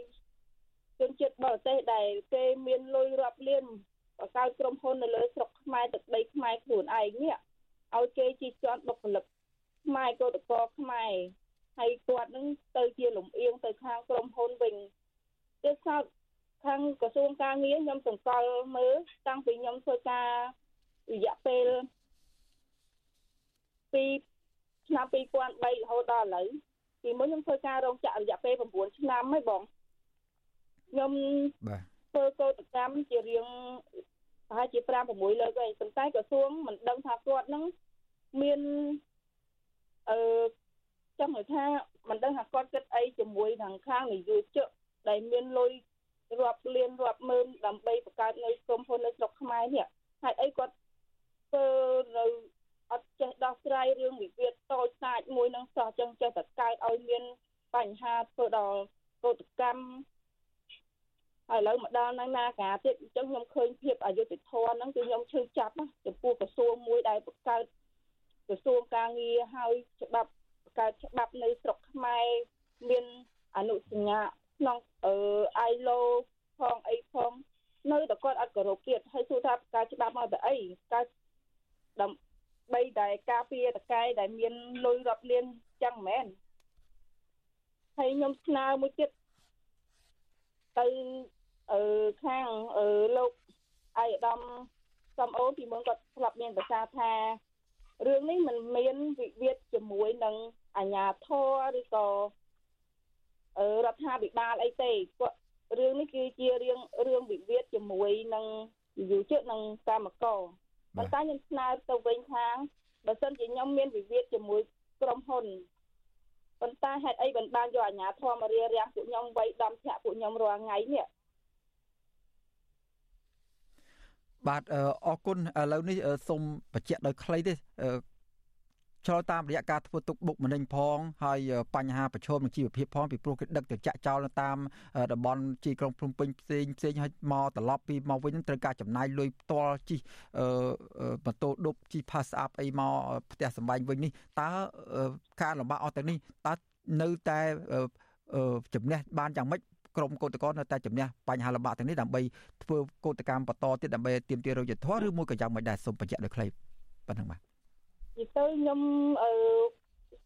ជនជាតិបរទេសដែលគេមានលុយរាប់លានបង្កើតក្រុមហ៊ុននៅលើស្រុកខ្មែរទឹកដីខ្មែរខ្លួនឯងនេះឲ្យគេជិះជាន់បុគ្គលិកខ្មែរកោតកោខ្មែរហើយគាត់នឹងទៅជាលំអៀងទៅខាងក្រុមហ៊ុនវិញទៀតសោតខាងក្រសួងការងារខ្ញុំសង្កល់មើលតាំងពីខ្ញុំធ្វើការរយៈពេល ពីឆ្នាំ2003រហូតដល់ឥឡូវពីមុនខ្ញុំធ្វើការរោងចក្ររយៈពេល9ឆ្នាំហើយបងខ្ញុំបាទធ្វើកោតកម្មជារៀងប្រហែលជា5 6លើកហើយប៉ុន្តែក្រសួងមិនដឹងថាគាត់នឹងមានអឺចង់និយាយថាមិនដឹងថាគាត់គិតអីជាមួយខាងខាងនយោជកដែលមានលុយរាប់លានរាប់ម៉ឺនដើម្បីបង្កើតនៅក្រុមហ៊ុននៅស្រុកខ្មែរនេះហើយអីគាត់ធ្វើនៅ អត់ចេះដោះស្រាយរឿងវិវាទតូចតាចមួយនឹងសោះចឹងចេះតែកើតឲ្យមានបញ្ហាធ្វើដល់កោតកម្មហើយឥឡូវមកដល់នៅណាការទៀតអញ្ចឹងខ្ញុំឃើញភាពអយុត្តិធម៌ហ្នឹងគឺខ្ញុំឈឺចាប់ចំពោះក្រសួងមួយដែលបង្កើតក្រសួងការងារហើយច្បាប់បង្កើតច្បាប់នៅស្រុកខ្មែរមានអនុសញ្ញាក្នុងអឺ ILO ផងអីផងនៅតែគាត់អត់គោរពជាតិហើយសួរថាការច្បាប់មកទៅអីការ ដើម្បីតែការពារតកែដែលមានលុយរាប់លានចឹងមែនហើយខ្ញុំស្នើមួយទៀតទៅអឺខាងអឺលោកអាយដាមសំអូនពីមុនគាត់ធ្លាប់មានប្រសាសន៍ថារឿងនេះมันមានវិវាទជាមួយនឹងអាជ្ញាធរឬក៏រដ្ឋាភិបាលអីទេគាត់រឿងនេះគឺជារឿងរឿងវិវាទជាមួយនឹងយុវជននិងកម្មករ ប៉ុន្តែខ្ញុំស្នើទៅវិញថាបើសិនជាខ្ញុំមានវិវាទជាមួយក្រុមហ៊ុនប៉ុន្តែហេតុអីបានបានយកអាជ្ញាធរមករៀបរៀងពួកខ្ញុំវៃដំធាក់ពួកខ្ញុំរាល់ថ្ងៃនេះបាទអរគុណឥឡូវនេះសូមបញ្ជាក់ដោយខ្លីទេ ឆ្លងតាមរយៈការធ្វើទុកបុកម្នេញផងហើយបញ្ហាប្រឈមនឹងជីវភាពផងពីព្រោះគេដឹកទៅចាក់ចោលនៅតាមតំបន់ជីក្រុងភ្នំពេញផ្សេងផ្សេងហើយមកត្រឡប់ពីមកវិញត្រូវការចំណាយលុយផ្ទាល់ជីម៉ូតូឌុបជីផាសអាប់អីមកផ្ទះសម្បែងវិញនេះតើការលំបាកអស់ទាំងនេះតើនៅតែជំនះបានយ៉ាងម៉េចក្រមកោតក្រនៅតែជំនះបញ្ហាលំបាកទាំងនេះដើម្បីធ្វើកោតកម្មបន្តទៀតដើម្បីទាមទាររយុទ្ធធម៌ឬមួយក៏យ៉ាងម៉េចដែរសូមបញ្ជាក់ដោយខ្លីប៉ុណ្ណឹងបាទ និយាយទៅខ្ញុំអឺ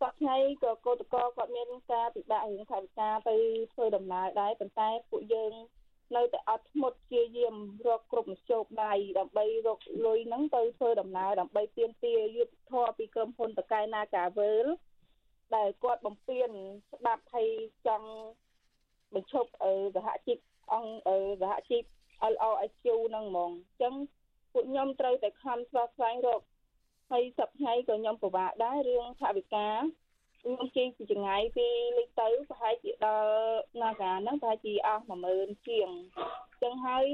សប្តាហ៍ថ្ងៃក៏កោតកគាត់មានការពិបាករឿងថវិកាទៅធ្វើដំណើរដែរប៉ុន្តែពួកយើងនៅតែអត់ធ្មត់ជាយាមរកគ្រប់មធ្យោបាយដើម្បីរកលុយហ្នឹងទៅធ្វើដំណើរដើម្បីទៀមទាយុទ្ធធរពីក្រុមហ៊ុនតកែណាកាវើលដែលគាត់បំពេញច្បាប់ឲ្យចង់បញ្ឈប់សហជីពអង្គសហជីព LOSQ ហ្នឹងហ្មងអញ្ចឹងពួកខ្ញុំត្រូវតែខំស្វែងស្វែងរក ហើយសប្តាហ៍ក៏ខ្ញុំពិបាកដែររឿងថាវិការខ្ញុំជិះពីចង្ងាយពីលេខទៅប្រហែលជាដល់នាការហ្នឹងប្រហែលជាអស់10000ជាងអញ្ចឹងហើយ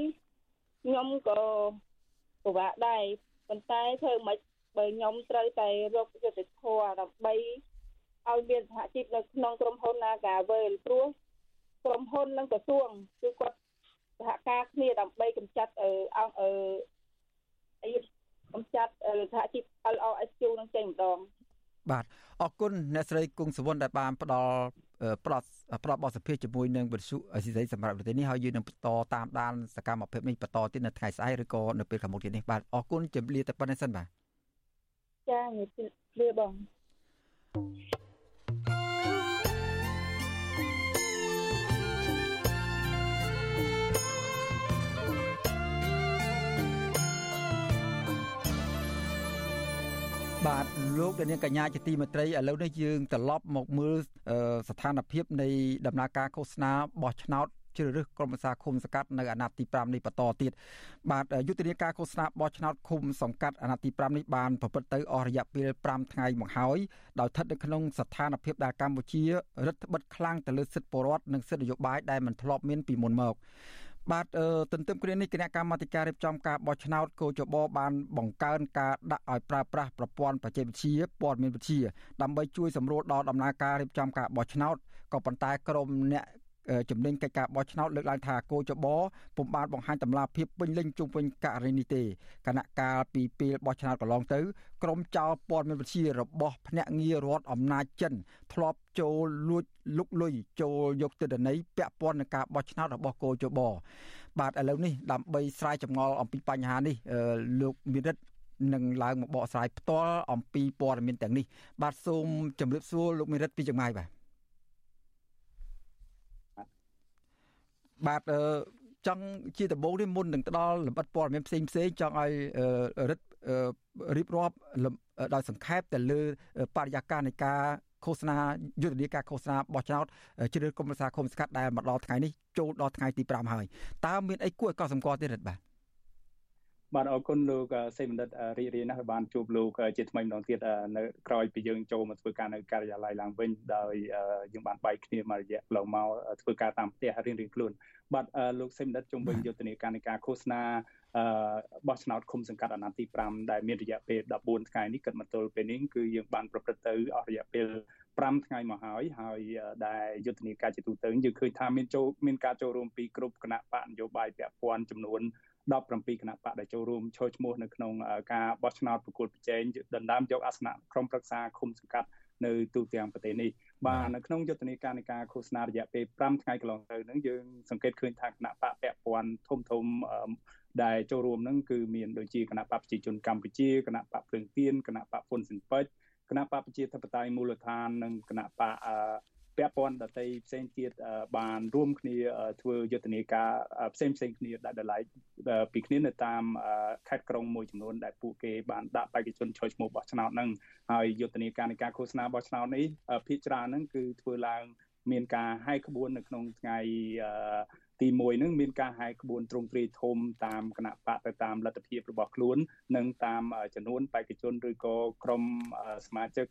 ខ្ញុំក៏ពិបាកដែរប៉ុន្តែធ្វើមិនបើខ្ញុំត្រូវតែរកយុទ្ធធម៌ដើម្បីឲ្យមានសហជីពនៅក្នុងក្រុមហ៊ុន Nagavel ព្រោះក្រុមហ៊ុននិងក្រសួងគឺគាត់សហការគ្នាដើម្បីកម្ចាត់អឺអង្គអឺអី កម្ចាត់សហជីព LOSQ នឹងចេញម្ដងបាទអរគុណអ្នកស្រីគង់សវណ្ណដែលបានផ្ដល់ផ្ដល់ផ្ដល់បទសភាជាមួយនឹងវិទ្យុអេស៊ីសីសម្រាប់ប្រទេសនេះហើយយើងនឹងបន្តតាមដានសកម្មភាពនេះបន្តទៀតនៅថ្ងៃស្អែកឬក៏នៅពេលខាងមុខទៀតនេះបាទអរគុណជម្រាបតែប៉ុណ្្នេះសិនបាទចាជំរាបបង បាទលោកនាងកញ្ញាជាទីមេត្រីឥឡូវនេះយើងត្រឡប់មកមើលស្ថានភាពនៃដំណើរការឃោសនាបោះឆ្នោតជ្រើសរើសក្រុមប្រឹក្សាឃុំសង្កាត់នៅអាណត្តិទី5នេះបន្តទៀតបាទយុទ្ធនាការឃោសនាបោះឆ្នោតឃុំសង្កាត់អាណត្តិទី5នេះបានប្រព្រឹត្តទៅអស់រយៈពេល5ថ្ងៃមកហើយដោយស្ថិតនៅក្នុងស្ថានភាពដែលកម្ពុជារដ្ឋបិទខ្លាំងទៅលើសិទ្ធិពលរដ្ឋនិងសិទ្ធិនយោបាយដែលមិនធ្លាប់មានពីមុនមក បាទទន្ទឹមគ្នានេះគណៈកម្មាធិការរៀបចំការបោះឆ្នោតកោចបបានបង្កើនការដាក់ឲ្យប្រើប្រាស់ប្រព័ន្ធបច្ចេកវិទ្យាព័ត៌មានវិទ្យាដើម្បីជួយសម្រួលដល់ដំណើរការរៀបចំការបោះឆ្នោតក៏ប៉ុន្តែក្រមអ្នក ជំនាញកិច្ចការបោះឆ្នោតលើកឡើងថាគោចបពុំបានបង្ហាញតម្លាភាពពេញលេញជុំវិញករណីនេះទេគណៈកាលពីពេលបោះឆ្នោតកន្លងទៅក្រមចោលព័ត៌មានវិទ្យារបស់ភ្នាក់ងាររដ្ឋអំណាចចិនធ្លាប់ចូលលួចលុកលុយចូលយកទិន្នន័យពាក់ព័ន្ធនឹងការបោះឆ្នោតរបស់គោចបបាទឥឡូវនេះដើម្បីស្រាយចម្ងល់អំពីបញ្ហានេះលោកមិរិទ្ធនឹងឡើងមកបកស្រាយផ្ទាល់អំពីព័ត៌មានទាំងនេះបាទសូមជម្រាបសួរលោកមិរិទ្ធពីចម្ងាយបាទ បាទអឺចង់ជាដំបូងនេះមុននឹងទៅដល់លម្អិតព័ត៌មានផ្សេងផ្សេងចង់ឲ្យរិទ្ធរៀបរាប់ដោយសង្ខេបទៅលើបរិយាកាសនៃការឃោសនាយុទ្ធនាការឃោសនាបោះឆ្នោតជ្រើសគុំប្រសាឃុំសង្កាត់ដែលមកដល់ថ្ងៃនេះចូលដល់ថ្ងៃទី5ហើយតើមានអីគួរឲ្យកត់សម្គាល់ទេរិទ្ធបាទ បាទអរគុណលោកសេបណ្ឌិតរីករាយណាស់បានជួបលោកជាថ្មីម្ដងទៀតនៅក្រោយពីយើងចូលមកធ្វើការនៅការិយាល័យឡើងវិញដោយយើងបានបែកគ្នាមួយរយៈកន្លងមកធ្វើការតាមផ្ទះរៀងៗខ្លួនបាទលោកសេបណ្ឌិតជំវិញយុទ្ធនាការនៃការឃោសនាបោះឆ្នោតឃុំសង្កាត់អាណត្តិទី5ដែលមានរយៈពេល14ថ្ងៃនេះគិតមកទល់ពេលនេះគឺយើងបានប្រព្រឹត្តទៅអស់រយៈពេល5ថ្ងៃមកហើយហើយដែលយុទ្ធនាការជាទូទៅយើងឃើញថាមានចូលមានការចូលរួមពីគ្រប់គណៈបកនយោបាយពាក់ព័ន្ធចំនួន 17គណៈបកដែលចូលរួមចូលឈ្មោះនៅក្នុងការបោះឆ្នោតប្រកួតប្រជែងដណ្ដើមយកអាសនៈក្រុមប្រឹក្សាឃុំសង្កាត់នៅទូទាំងប្រទេសនេះបាទនៅក្នុងយុទ្ធនាការនៃការឃោសនារយៈពេល5ថ្ងៃកន្លងទៅហ្នឹងយើងសង្កេតឃើញថាគណៈបកពាក់ព័ន្ធធំធំដែលចូលរួមហ្នឹងគឺមានដូចជាគណៈបកប្រជាជនកម្ពុជាគណៈបកភ្លើងទៀនគណៈបកហ៊ុនស៊ិនពេជ្រគណៈបកប្រជាធិបតេយ្យមូលដ្ឋាននិងគណៈបក ពាក់ព័ន្ធដតីផ្សេងទៀតបានរួមគ្នាធ្វើយុទ្ធនាការផ្សេងផ្សេងគ្នាដែលដលៃពីគ្នានៅតាមខេត្តក្រុងមួយចំនួនដែលពួកគេបានដាក់បេក្ខជនចុះឈ្មោះបោះឆ្នោតហ្នឹងហើយយុទ្ធនាការនៃការឃោសនាបោះឆ្នោតនេះភាគច្រើនហ្នឹងគឺធ្វើឡើងមានការហាយក្បួននៅក្នុងថ្ងៃ ទី1នឹងមានការហាយក្បួនទ្រង់ទ្រាយធំតាមគណៈបកទៅតាមលទ្ធភាពរបស់ខ្លួន និងតាមចំនួនបេក្ខជនឬក៏ក្រុមសមាជិក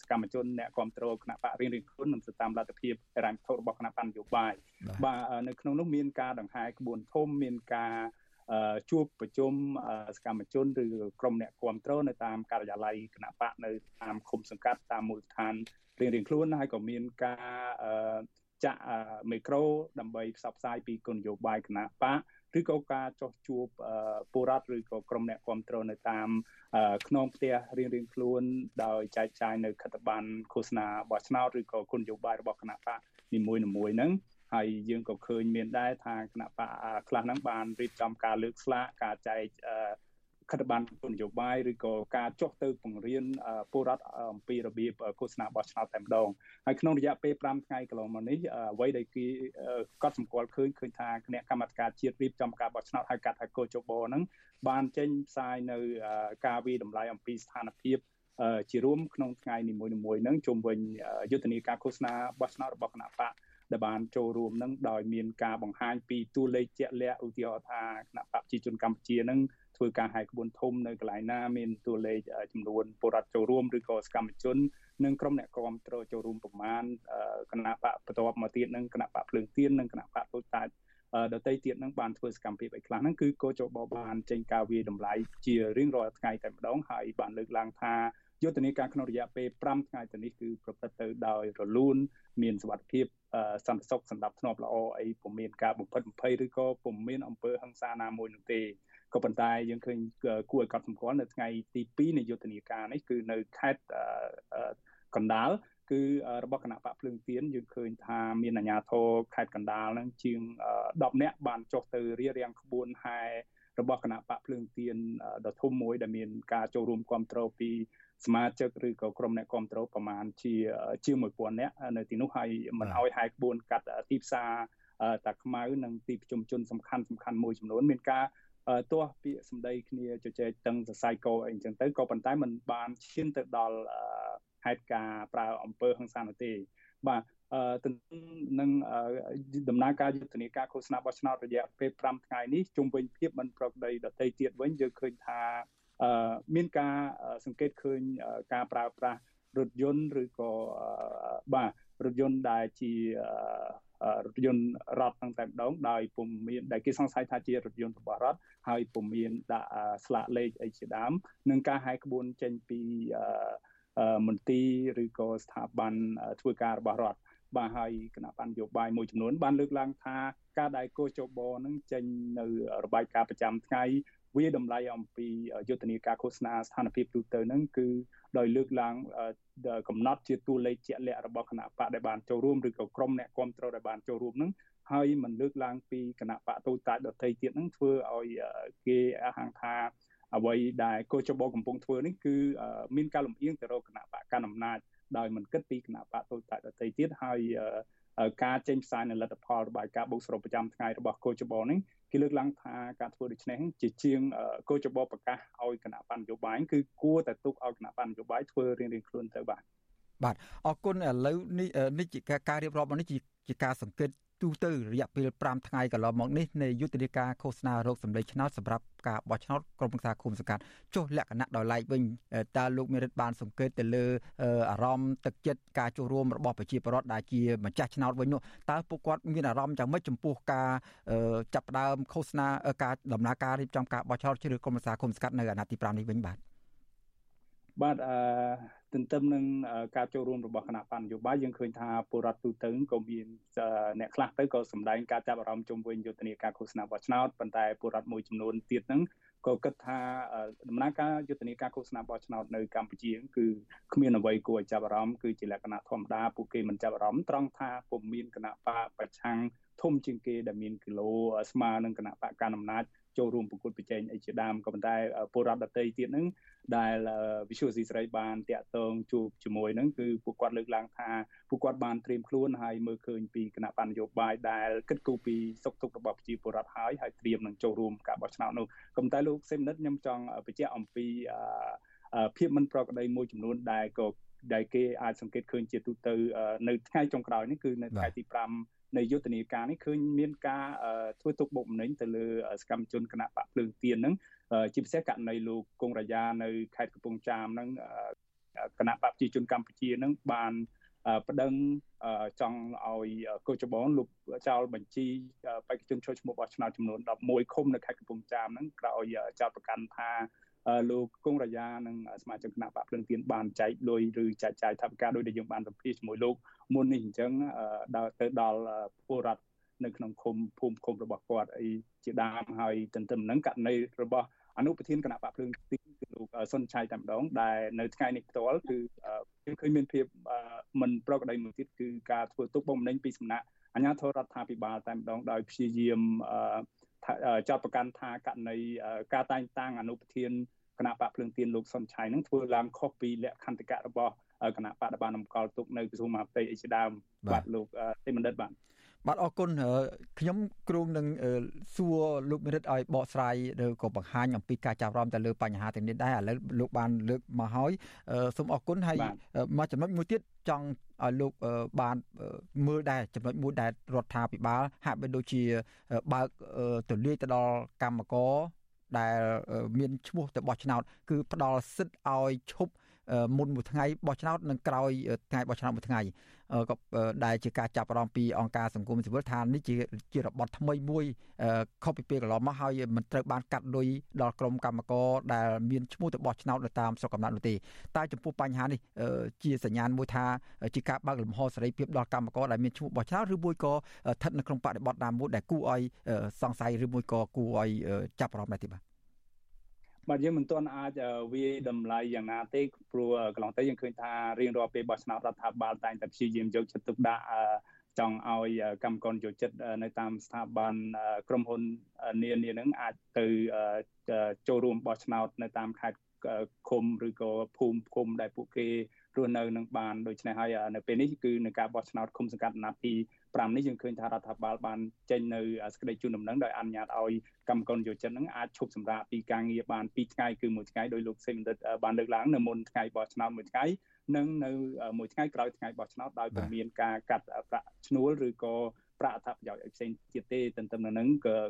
សកម្មជនអ្នកគ្រប់គ្រងគណៈបករៀងៗខ្លួននិងទៅតាមលទ្ធភាពរ៉ាំធរបស់គណៈបញ្ញយោបាយបាទនៅក្នុងនោះមានការដង្ហែក្បួនធំមានការជួបប្រជុំសកម្មជនឬក្រុមអ្នកគ្រប់គ្រងនៅតាមការិយាល័យគណៈបកនៅតាមឃុំសង្កាត់តាមមូលដ្ឋានរៀងៗខ្លួនហើយក៏មានការ ចាក់មីក្រូដើម្បីផ្សព្វផ្សាយពីគោលនយោបាយគណៈបកឬក៏ការចោះជួបពលរដ្ឋឬក៏ក្រុមអ្នកគ្រប់គ្រងនៅតាមខ្នងផ្ទះរៀងៗខ្លួនដោយចែកចាយនៅខិត្តប័ណ្ណឃោសនាបោះឆ្នោតឬក៏គោលនយោបាយរបស់គណៈបកនីមួយៗហ្នឹងហើយយើងក៏ឃើញមានដែរថាគណៈបកខ្លះហ្នឹងបានរៀបចំការលើកស្លាកការចែក ខិត្តប័ណ្ណនយោបាយឬក៏ការចុះទៅបង្រៀនពលរដ្ឋអំពីរបៀបឃោសនាបោះឆ្នោតតែម្ដងហើយក្នុងរយៈពេល5ថ្ងៃកន្លងមកនេះអ្វីដែលគេកត់សម្គាល់ឃើញឃើញថាគណៈកម្មាធិការជាតិរៀបចំការបោះឆ្នោតហៅកាត់ថាកោជបហ្នឹងបានចេញផ្សាយនៅការវិតម្លៃអំពីស្ថានភាពជារួមក្នុងថ្ងៃនីមួយៗហ្នឹងជុំវិញយុទ្ធនាការឃោសនាបោះឆ្នោតរបស់គណៈបកដែលបានចូលរួមនឹងដោយមានការបង្ហាញពីតួលេខជាក់លាក់ឧទាហរណ៍ថាគណៈបកប្រជាជនកម្ពុជានឹង ធ្វើការហាយក្បួនធំនៅកន្លែងណាមានតួលេខចំនួនពលរដ្ឋចូលរួមឬក៏សកម្មជននិងក្រុមអ្នកគាំទ្រចូលរួមប្រមាណគណៈបកបន្ទាប់មកទៀតនឹងគណៈបកភ្លើងទៀននិងគណៈបកតូចតាចដតីទៀតនឹងបានធ្វើសកម្មភាពឲ្យខ្លះហ្នឹងគឺកោចបបានចេញការវាតម្លៃជារៀងរាល់ថ្ងៃតែម្ដងហើយបានលើកឡើងថាយុទ្ធនាការក្នុងរយៈពេល5ថ្ងៃទៅនេះគឺប្រព្រឹត្តទៅដោយរលូនមានសុវត្ថិភាពសន្តិសុខសម្រាប់ធ្នាប់ល្អអីពុំមានការបំផិតបំភ័យឬក៏ពុំមានអំពើហិង្សាណាមួយនោះទេ ក៏ប៉ុន្តែយើងឃើញគួរឲ្យកត់សម្គាល់នៅថ្ងៃទី2នៃយុទ្ធនាការនេះគឺនៅខេត្តកណ្ដាលគឺរបស់គណៈបកភ្លើងទៀនយើងឃើញថាមានអាជ្ញាធរខេត្តកណ្ដាលហ្នឹងជាង10នាក់បានចុះទៅរៀបរៀងក្បួនហែរបស់គណៈបកភ្លើងទៀនដ៏ធំមួយដែលមានការចូលរួមគ្រប់គ្រងពីសមាជិកឬក៏ក្រុមអ្នកគ្រប់គ្រងប្រមាណជាជាង1000នាក់នៅទីនោះហើយមិនអោយហែក្បួនកាត់ទីផ្សារតាខ្មៅនិងទីប្រជុំជនសំខាន់សំខាន់មួយចំនួនមានការ ទោះពាក្យសម្ដីគ្នាជជែកតឹងសរសៃកោអីអញ្ចឹងទៅក៏ប៉ុន្តែมันបានឈានទៅដល់ហេតុការប្រើអំពើហិង្សានោះទេបាទអឺទន្ទឹមនឹងដំណើរការយុទ្ធនាការឃោសនាបោះឆ្នោតរយៈពេល5ថ្ងៃនេះជុំវិញភាពមិនប្រក្រតីដតីទៀតវិញយើងឃើញថាអឺមានការសង្កេតឃើញការប្រើប្រាស់រថយន្តឬក៏បាទរថយន្តដែលជារថយន្តរថตั้งតែម្ដងដោយពុំមានដែលគេសង្ស័យថាជារថយន្តរបស់រដ្ឋហើយពុំមានដាក់ស្លាកលេខអីជាដើមនឹងការហាយក្បួនចេញពីមន្ទីរឬក៏ស្ថាប័នធ្វើការរបស់រដ្ឋបាទហើយគណៈបញ្ញយោបាយមួយចំនួនបានលើកឡើងថាការដែលកោចបនឹងចេញនៅរបាយការណ៍ប្រចាំថ្ងៃវាតម្លៃអំពីយុទ្ធនាការឃោសនាស្ថានភាពទូទៅហ្នឹងគឺ ដោយលើកឡើងកំណត់ជាតួលេខជាក់លាក់របស់គណៈបកដែលបានចូលរួមឬក៏ក្រុមអ្នកគ្រប់គ្រងដែលបានចូលរួមហ្នឹងហើយมันលើកឡើងពីគណៈបកតូចតាចដទៃទៀតហ្នឹងធ្វើឲ្យគេអះអាងថាអ្វីដែលកោចបកំពុងធ្វើនេះគឺមានការលំអៀងទៅរកគណៈបកកណ្ដាលអំណាចដោយមិនគិតពីគណៈបកតូចតាចដទៃទៀតហើយ ការចេញផ្សាយនៅលទ្ធផលរបាយការណ៍បូកសរុបប្រចាំថ្ងៃរបស់កោចបនេះគេលើកឡើងថាការធ្វើដូច្នេះជាជាងកោចបប្រកាសឲ្យគណៈបញ្ញយោបាយគឺគួរតែទុកឲ្យគណៈបញ្ញយោបាយធ្វើរៀងៗខ្លួនទៅបាទបាទអរគុណឥឡូវនេះនេះជាការរៀបរាប់នេះជា ការសង្កេតទូទៅរយៈពេល5ថ្ងៃកន្លងមកនេះនៃយុទ្ធនាការឃោសនារោគសម្លេងឆ្នោតសម្រាប់ការបោះឆ្នោតក្រុមប្រឹក្សាគុំសង្កាត់ចុះលក្ខណៈដោយឡែកវិញតើលោកមេរិតបានសង្កេតទៅលើអារម្មណ៍ទឹកចិត្តការចូលរួមរបស់ប្រជាពលរដ្ឋដែលជាម្ចាស់ឆ្នោតវិញនោះតើពួកគាត់មានអារម្មណ៍យ៉ាងម៉េចចំពោះការចាប់ផ្ដើមឃោសនាការដំណើរការរៀបចំការបោះឆ្នោតជ្រើសក្រុមប្រឹក្សាគុំសង្កាត់នៅអាណត្តិទី5នេះវិញបាទបាទអឺ ទន្ទឹមនឹងការចូលរួមរបស់គណៈបញ្ញយោបាយយើងឃើញថាពលរដ្ឋទូទៅក៏មានអ្នកខ្លះទៅក៏សម្ដែងការចាប់អារម្មណ៍ជុំវិញយុទ្ធនាការឃោសនាបោះឆ្នោតប៉ុន្តែពលរដ្ឋមួយចំនួនទៀតហ្នឹងក៏គិតថាដំណើរការយុទ្ធនាការឃោសនាបោះឆ្នោតនៅកម្ពុជាគឺគ្មានអ្វីគួរឲ្យចាប់អារម្មណ៍គឺជាលក្ខណៈធម្មតាពួកគេមិនចាប់អារម្មណ៍ត្រង់ថាពុំមានគណៈបកប្រឆាំងធំជាងគេដែលមានគីឡូស្មើនឹងគណៈបកកណ្ដាលអំណាច ចូលរួមប្រកួតប្រជែងអីជាដើមក៏ប៉ុន្តែពលរដ្ឋដទៃទៀតហ្នឹងដែល Visual C ស្រីបានតាក់ទងជួបជាមួយហ្នឹងគឺពួកគាត់លើកឡើងថាពួកគាត់បានត្រៀមខ្លួនហើយមើលឃើញពីគណៈបញ្ញយោបាយដែលគិតគូរពីសុខទុក្ខរបស់ប្រជាពលរដ្ឋហើយហើយត្រៀមនឹងចូលរួមការបោះឆ្នោតនោះក៏ប៉ុន្តែលោកសេមនិតខ្ញុំចង់បញ្ជាក់អំពីភាពមិនប្រក្រតីមួយចំនួនដែលក៏ដែលគេអាចសង្កេតឃើញជាទូទៅនៅថ្ងៃចុងក្រោយនេះគឺនៅថ្ងៃទី5 នៃយុទ្ធនាការនេះឃើញមានការធ្វើទុកបុកម្នេញទៅលើសកម្មជនគណៈបកភ្លើងទៀនហ្នឹងជាពិសេសករណីលោកគង់រាយានៅខេត្តកំពង់ចាមហ្នឹងគណៈបកប្រជាជនកម្ពុជាហ្នឹងបានប្តឹងចង់ឲ្យកោចបនលោកចោលបញ្ជីបេក្ខជនចូលឈ្មោះបោះឆ្នោតចំនួន11ឃុំនៅខេត្តកំពង់ចាមហ្នឹងក្រោយចោតប្រកាន់ថា លោកគង់រាយានិងសមាជិកគណៈបកភ្លឹងទៀនបានចែកលុយឬចែកចាយថវិកាដោយដែលយើងបានសម្ភាសជាមួយលោកមុននេះអញ្ចឹងដល់ទៅដល់ពលរដ្ឋនៅក្នុងឃុំភូមិឃុំរបស់គាត់អីជាដើមហើយទន្ទឹមនឹងករណីរបស់អនុប្រធានគណៈបកភ្លើងទីគឺលោកសុនឆៃតែម្ដងដែលនៅថ្ងៃនេះផ្ទាល់គឺខ្ញុំឃើញមានភាពមិនប្រក្រតីមួយទៀតគឺការធ្វើទុកបុកម្នេញពីសំណាក់អាជ្ញាធររដ្ឋាភិបាលតែម្ដងដោយព្យាយាម ចាត់ប្រកាន់ថាករណីការតែងតាំងអនុប្រធានគណៈបកភ្លើងទៀនលោកសុនឆៃនឹងធ្វើឡើងខុសពីលក្ខន្តិកៈរបស់គណៈបកបានតម្កល់ទុកនៅក្រសួងមហាផ្ទៃអីជាដើមបាទលោកទេមណ្ឌិតបាទ បាទអរគុណខ្ញុំគ្រងនឹងសួរលោកមិរិតឲ្យបកស្រាយឬក៏បង្ហាញអំពីការចាប់រំទៅលើបញ្ហាទាំងនេះដែរឥឡូវលោកបានលើកមកហើយសូមអរគុណហើយមកចំណុចមួយទៀតចង់ឲ្យលោកបានមើលដែរចំណុចមួយដែលរដ្ឋាភិបាលហាក់បីដូចជាបើកទលាយទៅដល់កម្មករដែលមានឈ្មោះទៅបោះឆ្នោតគឺផ្ដល់សិទ្ធិឲ្យឈប់ មុនមួយថ្ងៃបោះឆ្នោតនិងក្រោយថ្ងៃបោះឆ្នោតមួយថ្ងៃក៏ដែលជាការចាប់អារម្មណ៍ពីអង្គការសង្គមស៊ីវិលថានេះជាជារបត់ថ្មីមួយខុសពីពេលកន្លងមកហើយមិនត្រូវបានកាត់លុយដល់ក្រុមកម្មករដែលមានឈ្មោះទៅបោះឆ្នោតនៅតាមស្រុកកំណើតនោះទេតែចំពោះបញ្ហានេះជាសញ្ញាណមួយថាជាការបើកលំហសេរីភាពដល់កម្មករដែលមានឈ្មោះបោះឆ្នោតឬមួយក៏ស្ថិតនៅក្នុងបរិបទណាមួយដែលគួរឲ្យសង្ស័យឬមួយក៏គួរឲ្យចាប់អារម្មណ៍ដែរទេបាទ បាទយើងមិនទាន់អាចវាតម្លៃយ៉ាងណាទេព្រោះកន្លងទៅយើងឃើញថារៀងរាល់ពេលបោះឆ្នោតរដ្ឋាភិបាលតែងតែព្យាយាមយកចិត្តទុកដាក់ចង់ឲ្យកម្មករយោចិត្តនៅតាមស្ថាប័នក្រុមហ៊ុននានានឹងអាចទៅចូលរួមបោះឆ្នោតនៅតាមខេត្តឃុំឬក៏ភូមិឃុំដែលពួកគេ រស់នៅនឹងបានដូច្នេះហើយនៅពេលនេះគឺនៅការបោះឆ្នោតឃុំសង្កាត់ណាទី5នេះយើងឃើញថារដ្ឋាភិបាលបានចេញនៅសេចក្តីជូនដំណឹងដោយអនុញ្ញាតឲ្យកម្មករយោជិននឹងអាចឈប់សម្រាកពីការងារបាន2ថ្ងៃគឺមួយថ្ងៃដោយលោកសេមនិតបានលើកឡើងនៅមុនថ្ងៃបោះឆ្នោតមួយថ្ងៃនិងនៅមួយថ្ងៃក្រោយថ្ងៃបោះឆ្នោតដោយពុំមានការកាត់ប្រាក់ឈ្នួលឬក៏ប្រាក់អត្ថប្រយោជន៍ផ្សេងទៀតទេទន្ទឹមនឹងនឹង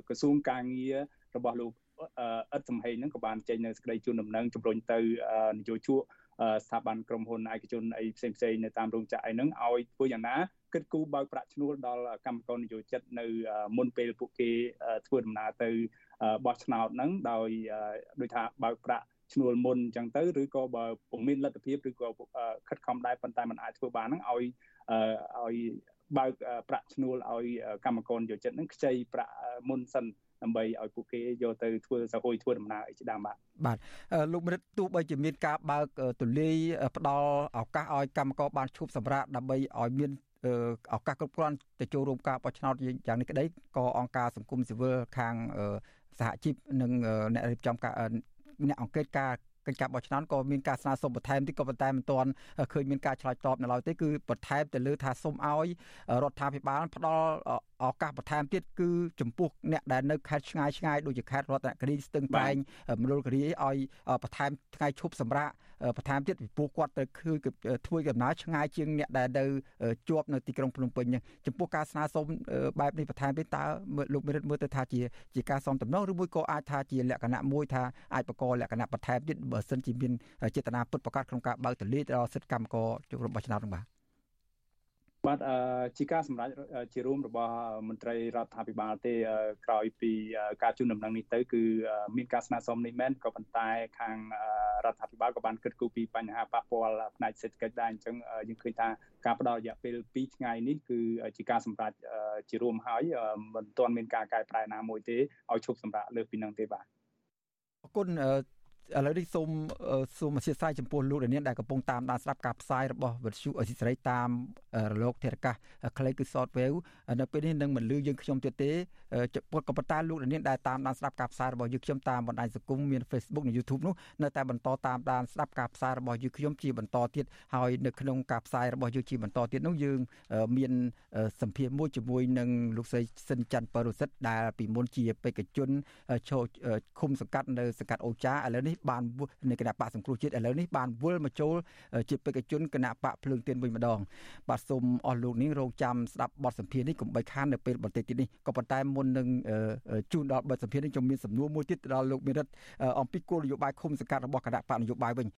ក្រសួងការងាររបស់លោកអិតសំហេងហ្នឹងក៏បានចេញនៅសេចក្តីជូនដំណឹងជំរុញទៅនយោជក ស្ថាប័នក្រុមហ៊ុនឯកជនអីផ្សេងផ្សេងនៅតាមរោងចក្រអីហ្នឹងឲ្យធ្វើយ៉ាងណាគិតគូរបើកប្រាក់ឈ្នួលដល់កម្មករនយោជិតនៅមុនពេលពួកគេធ្វើដំណើរទៅបោះឆ្នោតហ្នឹងដោយដូចថាបើកប្រាក់ឈ្នួលមុនអញ្ចឹងទៅឬក៏បើពុំមានលទ្ធភាពឬក៏ខិតខំដែរប៉ុន្តែมันអាចធ្វើបានហ្នឹងឲ្យឲ្យបើកប្រាក់ឈ្នួលឲ្យកម្មករយោជិតហ្នឹងខ្ចីប្រាក់មុនសិន ដើម្បីឲ្យពួកគេយកទៅធ្វើសហគយធ្វើដំណើរអីជាដើមបាទបាទលោកមរិតទោះបីជាមានការបើកទូលាយផ្ដល់ឱកាសឲ្យកម្មករបានឈប់សម្រាកដើម្បីឲ្យមានឱកាសគ្រប់គ្រាន់ទៅចូលរួមការបោះឆ្នោតយ៉ាងនេះក្តីក៏អង្គការសង្គមស៊ីវិលខាងសហជីពនិងអ្នករៀបចំការអ្នកអង្កេតការ កិច្ចការបោះឆ្នោតក៏មានការស្នើសុំបន្ថែមតិចក៏ប៉ុន្តែមិនទាន់ឃើញមានការឆ្លើយតបនៅឡើយទេគឺបន្ថែមទៅលើថាសូមឲ្យរដ្ឋាភិបាលផ្ដល់ឱកាសបន្ថែមទៀតគឺចំពោះអ្នកដែលនៅខេត្តឆ្ងាយឆ្ងាយដូចជាខេត្តរតនគិរីស្ទឹងត្រែងមណ្ឌលគិរីឲ្យបន្ថែមថ្ងៃឈប់សម្រាក បន្ថែមទៀតពីពួកគាត់ទៅគឺធ្វើដំណើរឆ្ងាយជាងអ្នកដែលនៅជាប់នៅទីក្រុងភ្នំពេញចំពោះការស្នើសុំបែបនេះបន្ថែមទៀតតើលោកមេរិតមើលទៅថាជាជាការសំតំណងឬមួយក៏អាចថាជាលក្ខណៈមួយថាអាចបកលក្ខណៈបន្ថែមទៀតបើសិនជាមានចេតនាពិតប្រាកដក្នុងការបើកទលាដល់សិទ្ធិកម្មករជួបរបស់ឆ្នាំនោះបាទ បាទជាការសម្រេចជារួមរបស់មន្ត្រីរដ្ឋាភិបាលទេក្រោយពីការជូនដំណឹងនេះទៅគឺមានការស្នើសុំនេះមែនក៏ប៉ុន្តែខាងរដ្ឋាភិបាលក៏បានគិតគូរពីបញ្ហាប៉ះពាល់ផ្នែកសេដ្ឋកិច្ចដែរអញ្ចឹងយើងឃើញថាការផ្ដល់រយៈពេល2ថ្ងៃនេះគឺជាការសម្រេចជារួមហើយមិនទាន់មានការកែប្រែណាមួយទេឲ្យឈប់សម្រាកលើសពីនឹងទេបាទអរគុណ ឥឡូវនេះសូមសូមអធិស្ឋានចំពោះលោកនាងដែលកំពុងតាមដានស្ដាប់ការផ្សាយរបស់វិទ្យុអេស៊ីសេរីតាមរលកធារកាសខ្លីគឺ Shortwave នៅពេលនេះនឹងមិនលឺយើងខ្ញុំទៀតទេពុតក៏ប៉ុន្តែលោកនាងដែលតាមដានស្ដាប់ការផ្សាយរបស់យើងខ្ញុំតាមបណ្ដាញសង្គមមាន Facebook និង YouTube នោះនៅតែបន្តតាមដានស្ដាប់ការផ្សាយរបស់យើងខ្ញុំជាបន្តទៀតហើយនៅក្នុងការផ្សាយរបស់យើងជាបន្តទៀតនោះយើងមានសម្ភារមួយជាមួយនឹងលោកស្រីសិនច័ន្ទបរិសិទ្ធដែលពីមុនជាបេក្ខជនឈោឃុំសង្កាត់នៅសង្កាត់អូចាឥឡូវនេះបាននៃគណៈបកសង្គ្រោះជាតិឥឡូវនេះបានវិលមកចូលជាបេក្ខជនគណៈបកភ្លើងទៀនវិញម្ដងបាទសូមអស់លោកនាងរងចាំស្ដាប់បទសម្ភាសន៍នេះកុំបីខាននៅពេលបន្តិចទៀតនេះក៏ប៉ុន្តែមុននឹងជូនដល់បទសម្ភាសន៍នេះខ្ញុំមានសំណួរមួយទៀតដល់លោកមេរិតអំពីគោលនយោបាយឃុំសង្កាត់របស់គណៈបកនយោបាយវិញ